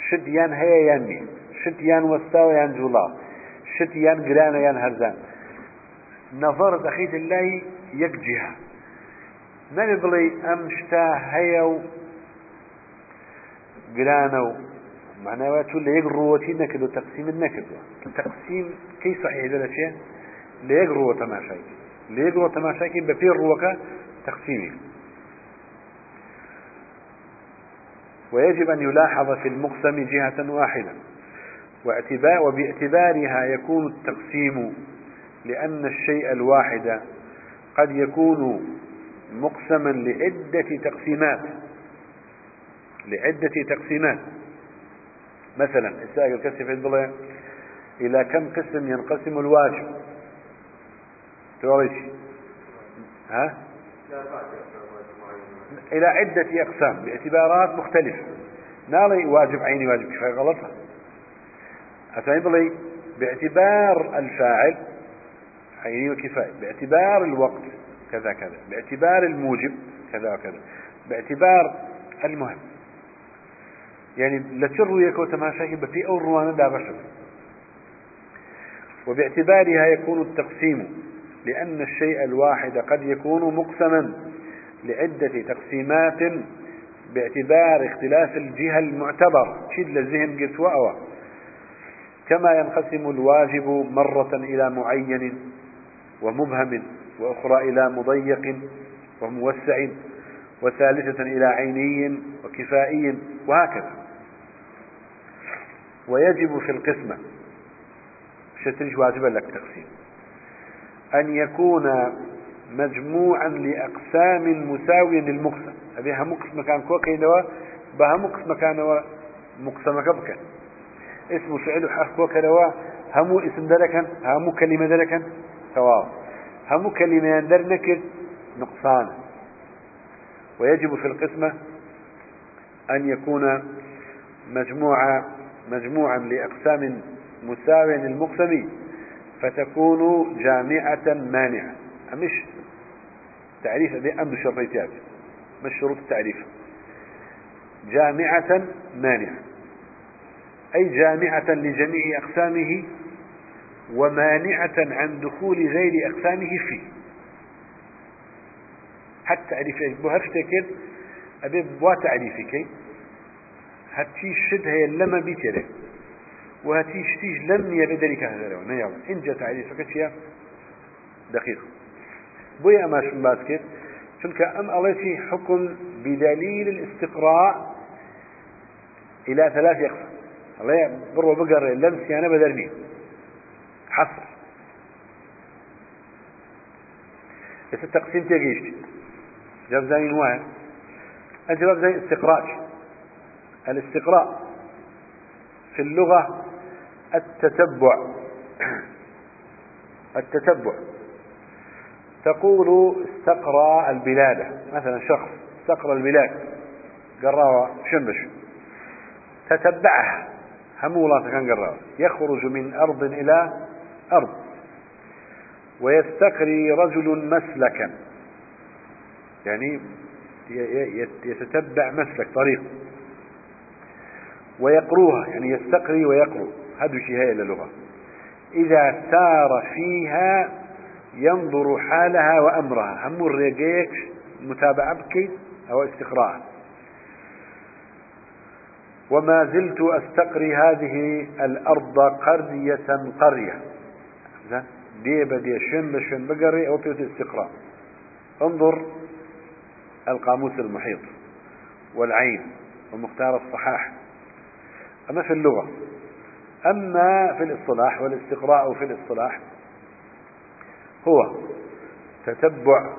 شتیان هەیە یان نیە شتیان وەستاوە یان جوڵا. شتیان گرانە یان هەرزان. نەڤەر دەخیت لای یەک جیها نەبێ بڵێ ئەم شتا هەیە و گرانە و معناوە تو لە یەک ڕوەتی نەکرد و تەقسیمت نەکردوە تەقسیم کەی سەحیدە لە چێ لە یەک ڕوە تەماشای. لە یەک ڕوە تەماشاکی بە پێ ڕوەکە تقسيمي ويجب أن يلاحظ في المقسم جهة واحدة وباعتبارها يكون التقسيم لأن الشيء الواحد قد يكون مقسما لعدة تقسيمات. لعدة تقسيمات. مثلا السائل الكسف الضلع إلى كم قسم ينقسم الواجب؟ توريش. ها؟ إلى عدة أقسام باعتبارات مختلفة. نالي واجب عيني واجب كفاية غلطها أتعني بلي باعتبار الفاعل عيني وكفاية. باعتبار الوقت كذا كذا. باعتبار الموجب كذا وكذا. باعتبار المهم. يعني لتر يكو تماشاكي بفي أو روانا دا بشر وباعتبارها يكون التقسيم لأن الشيء الواحد قد يكون مقسما لعدة تقسيمات باعتبار اختلاف الجهة المعتبر. شد للذهن قلت وأوى. كما ينقسم الواجب مرة إلى معين ومبهم وأخرى إلى مضيق وموسع وثالثة إلى عيني وكفائي وهكذا. ويجب في القسمة. شتريش واجبا لك تقسيم. أن يكون مجموعا لأقسام مساوية للمقسم. أبي هم قسم مكان كوكي نوا بهم قسم مكان نوا مقسم كبكا اسم فعل حرف كوكا نوا همو اسم دركا همو كلمة دركا. سواء همو كلمة در نكر نقصان. ويجب في القسمة أن يكون مجموعة مجموعا لأقسام مساوية للمقسم. فتكون جامعة مانعة. مش تعريف أمر شرطيات مش شروط التعريف؟ جامعة مانعة. أي جامعة لجميع أقسامه ومانعة عن دخول غير أقسامه فيه. حتى تعريف بهفتكر أبي بوا تعريفك. هتي شد هي لما بيتره وهتي شتيج لم يبدلك هذا لو نيا إن جاء تعريفك شيء دقيق بوي أماش من باسكت؟ چونك أم أليتي حكم بدليل الاستقراء إلى ثلاث يقسم الله برو بقر لمس أنا بدرني حصر. بس التقسيم تيجيش جاب زين واحد. الجواب زين استقراء. الاستقراء في اللغة التتبع. التتبع. تقول استقرى البلاد. مثلا شخص استقرى البلاد. قراوة شنبش. تتبعها. همولا كان قراوة يخرج من أرض إلى أرض. ويستقري رجل مسلكا. يعني يتتبع مسلك طريق. ويقروها يعني يستقري ويقرو. هذا شيء هي اللغة إذا سار فيها ينظر حالها وأمرها. هم الرقيق متابعة بكي أو استقراء. وما زلت أستقري هذه الأرض قرية قرية. دي بدي شن بشن بقري أو بيوت استقراء. انظر القاموس المحيط والعين ومختار الصحاح. أما في اللغة. أما في الاصطلاح والاستقراء في الاصطلاح هو تتبع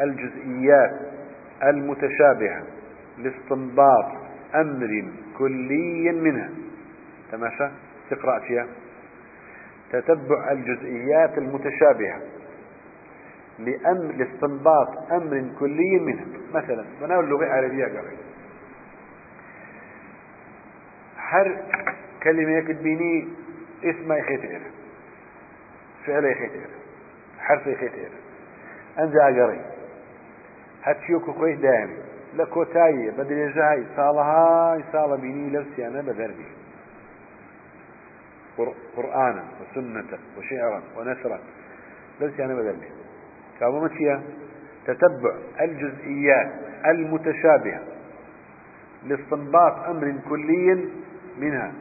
الجزئيات المتشابهة لاستنباط أمر كلي منها. تماشى؟ استقراء فيها. تتبع الجزئيات المتشابهة لأمر لاستنباط أمر كلي منه مثلا بناء اللغة العربية قرأي هر كلمة يكتبيني اسمها يخيتير فعل يخيتير حرف يخيتير أنجا قرأي هاتشيوكو دائم. لكوتاية بدل جاي صالها صال بيني لوسي أنا بذربي. قرآنا وسنة وشعرا ونثرا. لوسي أنا بذربي. كابو تتبع الجزئيات المتشابهة لاستنباط أمر كلي منها.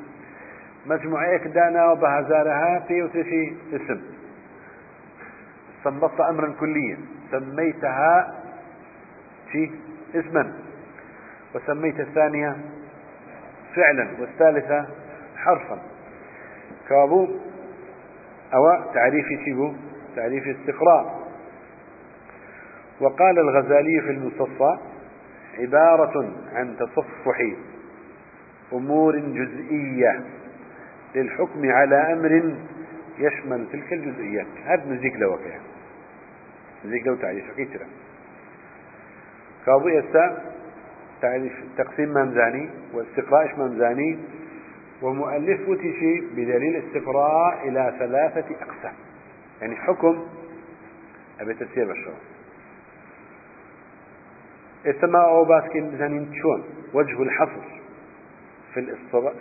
مجموعة دانا وبهزارها في وتشي اسم. استنبطت أمرا كليا. سميتها في اسما. وسميت الثانية فعلا والثالثة حرفا. كابو؟ أو تعريف شبه تعريف استقراء. وقال الغزالي في المستصفى عبارة عن تصفح أمور جزئية. للحكم على أمر يشمل تلك الجزئيات. هذا نزيك لو كان نزيك لو تعريف كيترا كابو يسا تعريف تقسيم ممزاني واستقراء ممزاني ومؤلف وتشي بدليل استقراء إلى ثلاثة أقسام. يعني حكم أبي تسير الشرع السماء أو باسكين بزانين شون؟ وجه الحصر في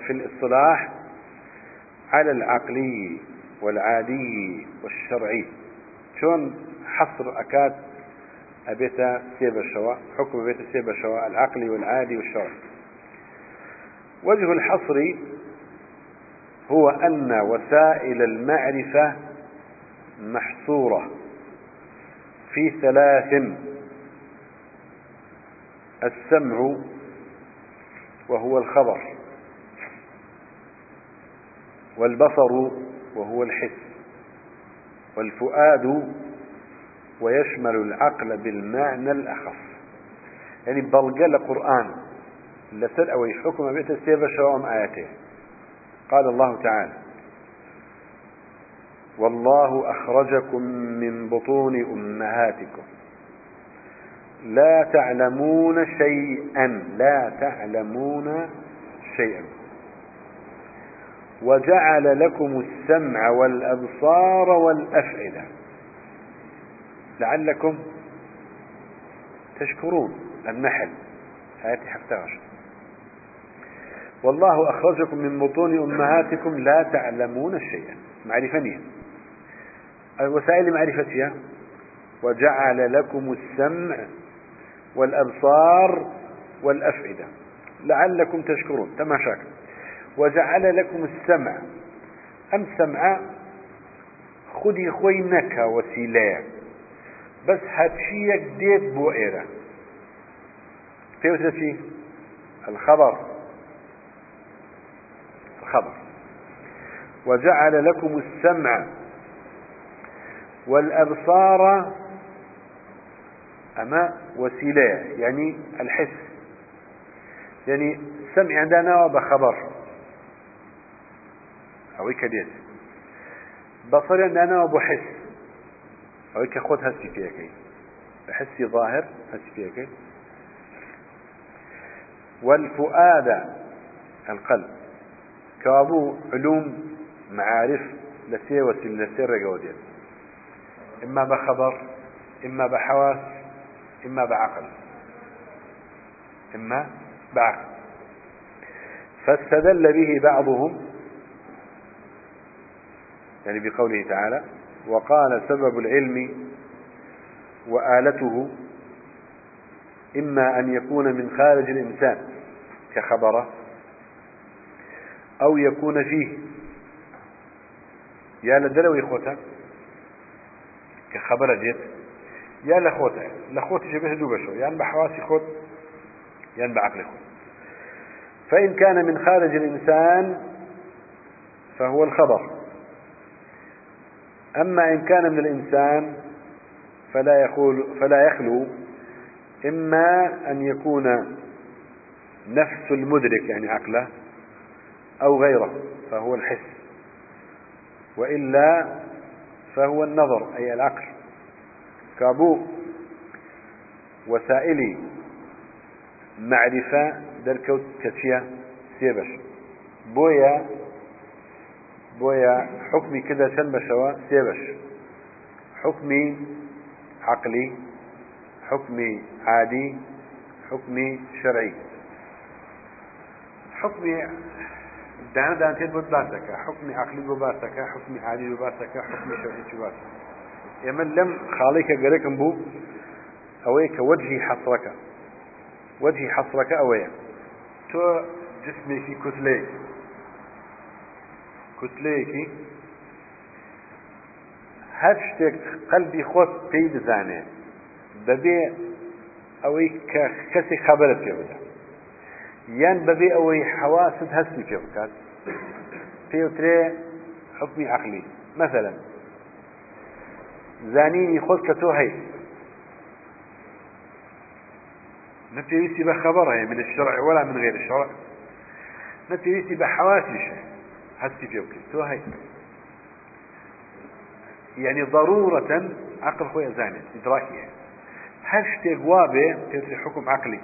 في الإصطلاح على العقلي والعادي والشرعي. شون حصر أكاد أبيت سيب الشواء حكم أبيت سيب الشواء العقلي والعادي والشرعي. وجه الحصر هو أن وسائل المعرفة محصورة في ثلاث. السمع وهو الخبر. والبصر وهو الحس والفؤاد ويشمل العقل بالمعنى الأخف يعني بلغة القرآن لسر أو حكم بيت السيبة شوام آياته. قال الله تعالى والله أخرجكم من بطون أمهاتكم. لا تعلمون شيئا. لا تعلمون شيئا. وجعل لكم السمع والأبصار والأفئدة. لعلكم تشكرون. النحل آية 11 والله أخرجكم من بطون أمهاتكم لا تعلمون شيئا. معرفة الوسائل معرفتها وجعل لكم السمع والأبصار والأفئدة. لعلكم تشكرون. تماشاك وجعل لكم السمع. أم سمع؟ خدي خوينك وسيلة بس هاتشيك ديت بوئرة في الخبر. الخبر. وجعل لكم السمع والأبصار أما وسيلة يعني الحس. يعني سمع عندنا بخبر. أو كديت بصر عندنا وبحس أو كخد هسي فيك بحسي ظاهر هسي فيك والفؤاد القلب. كابو علوم معارف لسي وسيلة لسي إما بخبر إما بحواس إما بعقل إما بعقل فاستدل به بعضهم يعني بقوله تعالى وقال سبب العلم وآلته إما أن يكون من خارج الإنسان كخبرة أو يكون فيه. يا لدلوي خوتا كخبر جيت يا لخوته لخوتي شبه دو بشو يعني بحواسي خود يعني بعقل خود. فإن كان من خارج الإنسان فهو الخبر. أما إن كان من الإنسان فلا يقول فلا يخلو إما أن يكون نفس المدرك يعني عقله أو غيره فهو الحس. وإلا فهو النظر أي العقل. كابو وسائل معرفة دركوت كتشيا سيبش بويا بويا حكمي كذا بشوا سيبش حكمي عقلي حكمي عادي حكمي شرعي. حكمي دانا دانا تيد بود باسك حكمي عقلي بو باسك حكمي عادي بو باسك حكمي شرعي بو باسك يمن لم خاليك قريكم بو أويك وجهي حصرك. وجهي حصرك اويك تو جسمك كتلي. كتليكي هەر شتێک قەلبی خۆت پێی بزانێ بەبێ ئەوەی کە کەسی خەبرت پێ بدە. یان بەبێ ئەوەی حواست هەستی پێ بکات. پێوترێ حکمی عقلی. مثلا زانینی خۆت کە تۆ هەی نتويسي بخبرها من الشرع ولا من غير الشرع. نتويسي بحواسي شيء هسي فيك تو هاي. يعني ضرورة عقل خويا زاني إدراكية هل شتيق وابه تدري حكم عقلي.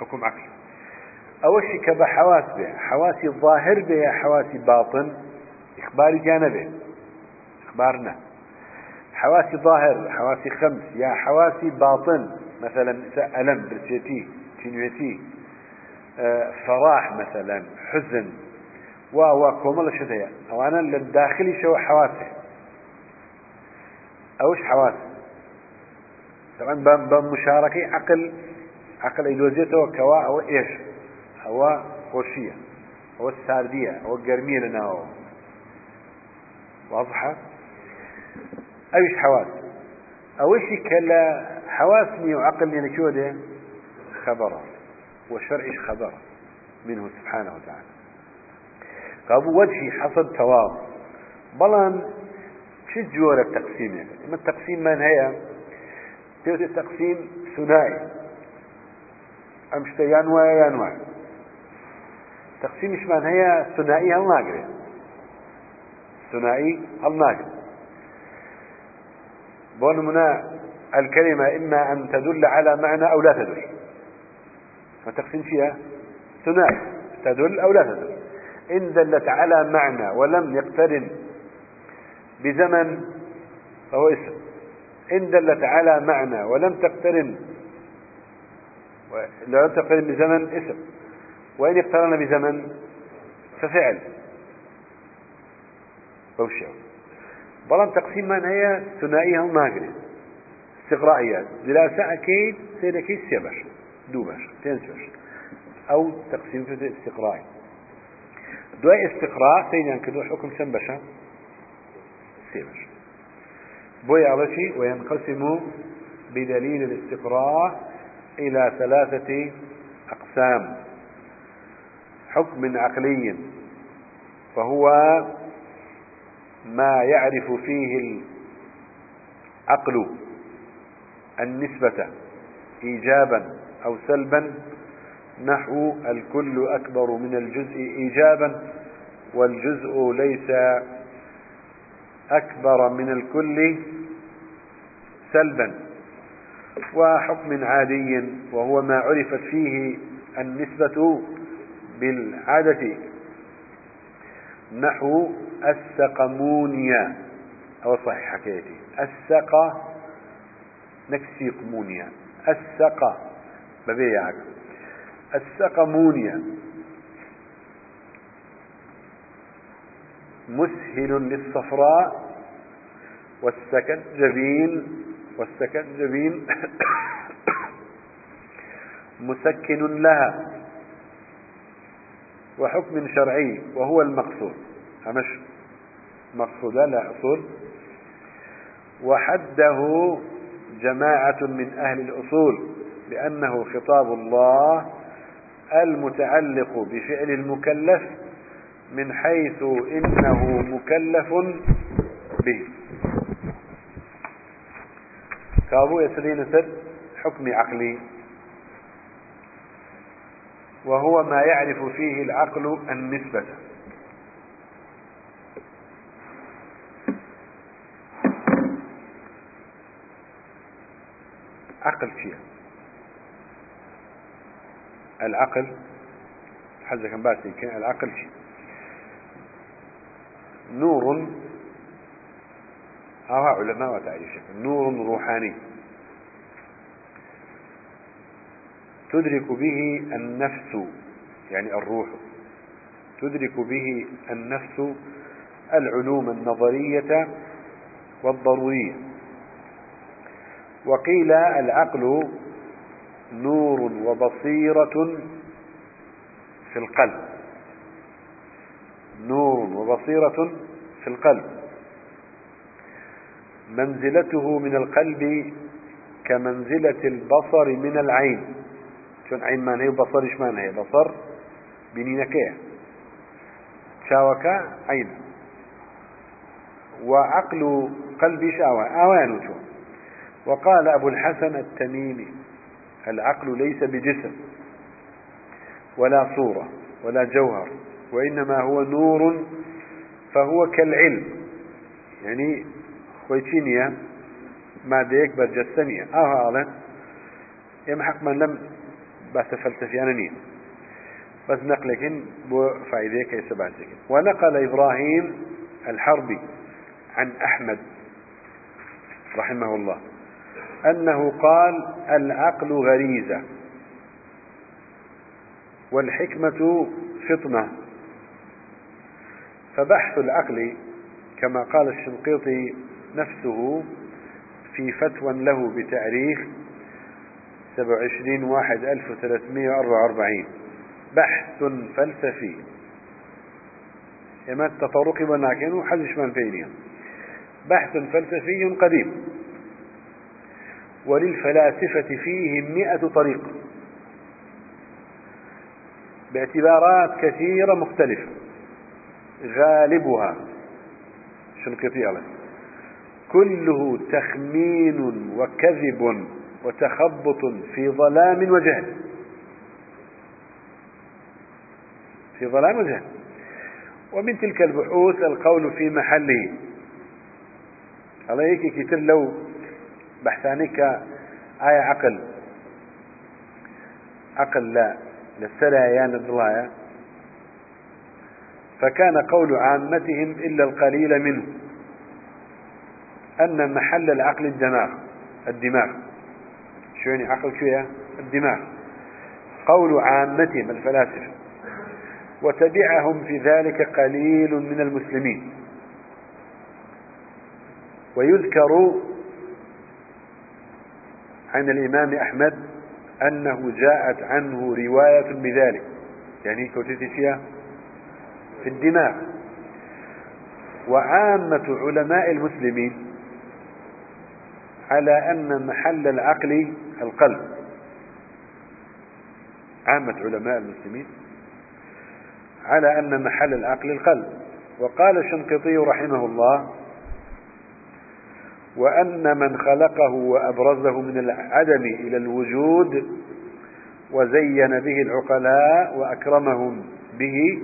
حكم عقلي. أول شيء كبا حواس به حواسي ظاهر به حواسي باطن. إخباري جانبه إخبارنا. حواسي ظاهر حواسي خمس. يا حواسي باطن. مثلا ألم برسيتي تنويتي. فراح مثلا حزن. و كومل شديا أو أنا للداخلي شو حواسه. أوش حواس طبعا بمشاركة عقل عقل ايدوزيته كوا أو إيش؟ هو خوشية هو الساردية هو لنا. هو واضحة؟ أوش حواس؟ اوش كلا حواسني وعقلني يعني شو ده؟ خبره. وشرعش خبره منه سبحانه وتعالى. قابو وجهي حصد تواب. بلان شو التقسيم يعني؟ ما التقسيم من هي تيوت التقسيم ثنائي. أمشت ينوى ينوى تقسيم من هي ثنائي هل ناقري ثنائي هل ناقري بون منا الكلمة إما أن تدل على معنى أو لا تدل. فالتقسيم فيها ثنائي تدل أو لا تدل. إن دلت على معنى ولم يقترن بزمن فهو اسم. إن دلت على معنى ولم تقترن لم تقترن بزمن اسم. وإن اقترن بزمن ففعل. بوشي بلان تقسيم من هي ثنائيها وماقري استقرائيات دراسة أكيد سينكي سيبش دوبش تنسبش أو تقسيم في استقرائي دواء استقراء سينان كدو حكم سن بشا سيبش بوي علشي وينقسم بدليل الاستقراء إلى ثلاثة أقسام. حكم عقلي وهو ما يعرف فيه العقل النسبة إيجابا أو سلبا نحو الكل أكبر من الجزء إيجابا والجزء ليس أكبر من الكل سلبا. وحكم عادي وهو ما عرفت فيه النسبة بالعادة نحو السقمونيا. أو صحيح حكايتي السق نكسي قمونيا السق ببيعك السقمونيا مسهل للصفراء والسكنجبين والسكنجبين <coughs> مسكن لها وحكم شرعي وهو المقصود. همش مقصود؟ لا أصول. وحده جماعة من أهل الأصول. بأنه خطاب الله المتعلق بفعل المكلف من حيث إنه مكلف به. كابو يسرين سر حكم عقلي. وهو ما يعرف فيه العقل النسبة. عقل فيها العقل حزة كان باسي كان العقل شيء نور أو علماء وتعريف نور روحاني. تدرك به النفس يعني الروح. تدرك به النفس العلوم النظرية والضرورية. وقيل العقل نور وبصيرة في القلب. نور وبصيرة في القلب. منزلته من القلب كمنزلة البصر من العين. شون عين ما هي بصر؟ ما هي بصر بنينكيه شاوكا عين. وعقل قلبي شاوى. أوان وقال أبو الحسن التميمي العقل ليس بجسم ولا صورة ولا جوهر وإنما هو نور فهو كالعلم. يعني خويتينيا ما ديك برجستنيا أو هذا يمحق من لم بس فلسفيانا بس نقلكن بو فائدة كيس ونقل إبراهيم الحربي عن أحمد رحمه الله. أنه قال العقل غريزة والحكمة فطنة. فبحث العقل كما قال الشنقيطي نفسه في فتوى له بتأريخ 27 واحد 1344 بحث فلسفي. إما التطرق ولكن وحزش من فينيا. بحث فلسفي قديم. وللفلاسفة فيه مئة طريق. باعتبارات كثيرة مختلفة. غالبها. شنقيطي عليه كله تخمين وكذب وتخبط في ظلام وجهل. في ظلام وجهل. ومن تلك البحوث القول في محله. عليك كتير لو بحثانك آية عقل. عقل لا للسلايان الضلايا فكان قول عامتهم إلا القليل منه أن محل العقل الدماغ الدماغ. شو يعني عقل شو الدماغ. قول عامتهم الفلاسفة وتبعهم في ذلك قليل من المسلمين. ويذكر عن الإمام أحمد أنه جاءت عنه رواية بذلك. يعني كوتيتي فيها في الدماغ. وعامة علماء المسلمين على أن محل العقل القلب. عامة علماء المسلمين على أن محل العقل القلب. وقال الشنقيطي رحمه الله وأن من خلقه وأبرزه من العدم إلى الوجود وزين به العقلاء وأكرمهم به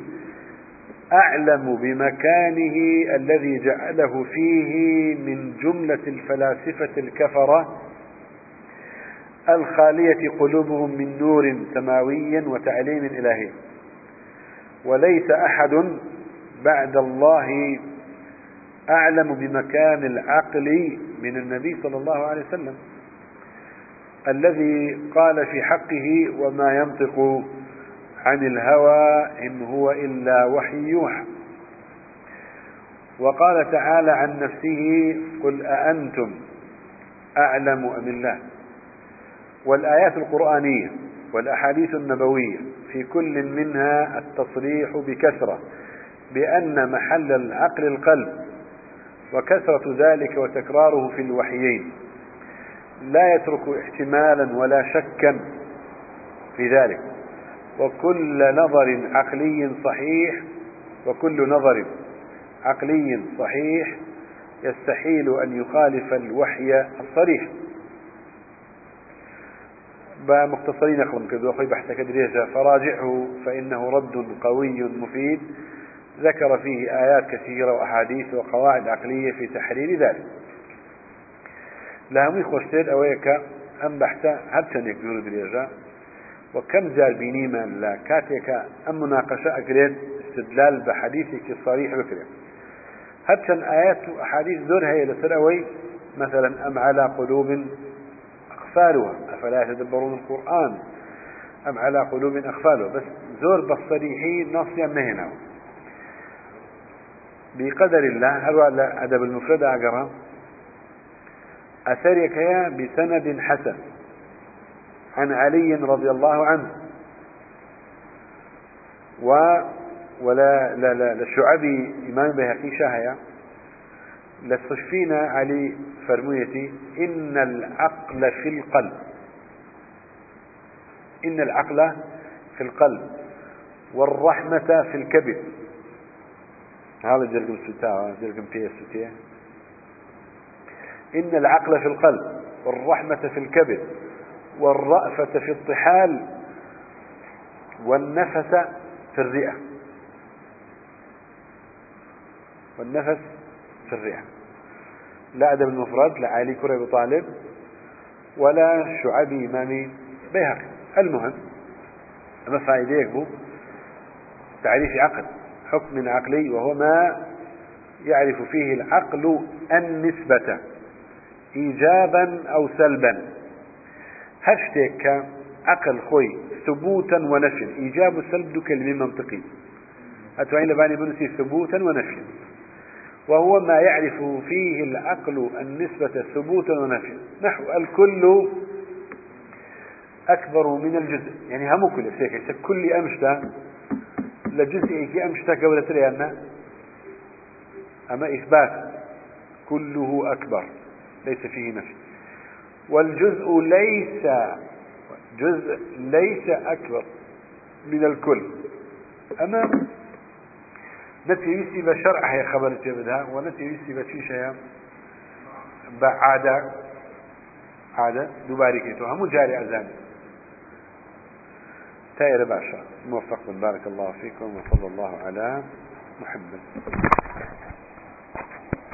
أعلم بمكانه الذي جعله فيه من جملة الفلاسفة الكفرة الخالية قلوبهم من نور سماوي وتعليم إلهي. وليس أحد بعد الله أعلم بمكان العقل من النبي صلى الله عليه وسلم الذي قال في حقه وما ينطق عن الهوى إن هو إلا وحي يوحى وقال تعالى عن نفسه قل أأنتم أعلم أم الله والآيات القرآنية والأحاديث النبوية في كل منها التصريح بكثرة بأن محل العقل القلب وكثرة ذلك وتكراره في الوحيين. لا يترك احتمالا ولا شكا في ذلك. وكل نظر عقلي صحيح وكل نظر عقلي صحيح يستحيل أن يخالف الوحي الصريح. بمختصرين أخوان كذو أخي بحث كدريجة فراجعه فإنه رد قوي مفيد. ذكر فيه آيات كثيرة وأحاديث وقواعد عقلية في تحرير ذلك. لا مي خوشتين أويك أم بحثة؟ هەرچەن یەکدور درێژە وكم جار بينيما لا كاتيك أم مناقشة أقريد استدلال بحديثك الصريح بكريم هەرچەن آيات وأحاديث زور هي لسروي مثلا أم على قلوب أقفالها؟ أفلا يتدبرون القرآن؟ أم على قلوب أقفالها؟ بس زور بالصريحي نص يمنهنا بقدر الله هل أدب المفرد أقرأ أثرك يا بسند حسن عن علي رضي الله عنه. و ولا لا لا الشعبي إمام بهقي شاهية. لصفينا علي فرميتي إن العقل في القلب. إن العقل في القلب والرحمة في الكبد. هذا جرقم ستاوى جرقم بيه ستيه إن العقل في القلب والرحمة في الكبد والرأفة في الطحال والنفس في الرئة. والنفس في الرئة. لا أدب المفرد لا علي كرة طالب ولا شعبي إمامي بيهقي. المهم أما فائدة يكبو تعريف عقل. حكم عقلي وهو ما يعرف فيه العقل النسبة إيجابا أو سلبا. هشتك عقل خوي ثبوتا ونفيا. إيجاب وسلب دو كلمة منطقي. أتوعين لباني بنسي ثبوتا ونفيا. وهو ما يعرف فيه العقل النسبة ثبوتا ونفيا. نحو الكل أكبر من الجزء. يعني هم كل كل أمشتا لجزء كي أمشتا قولة لأن أما إثبات كله أكبر ليس فيه نفي. والجزء ليس جزء ليس أكبر من الكل. أما نتي يسي بشرع هي خبر تبدها ونتي يسي بشيشة بعادة عادة دوباري كيتو هم جاري أزاني تاير باشا. موفق. بارك الله فيكم وصلى الله على محمد.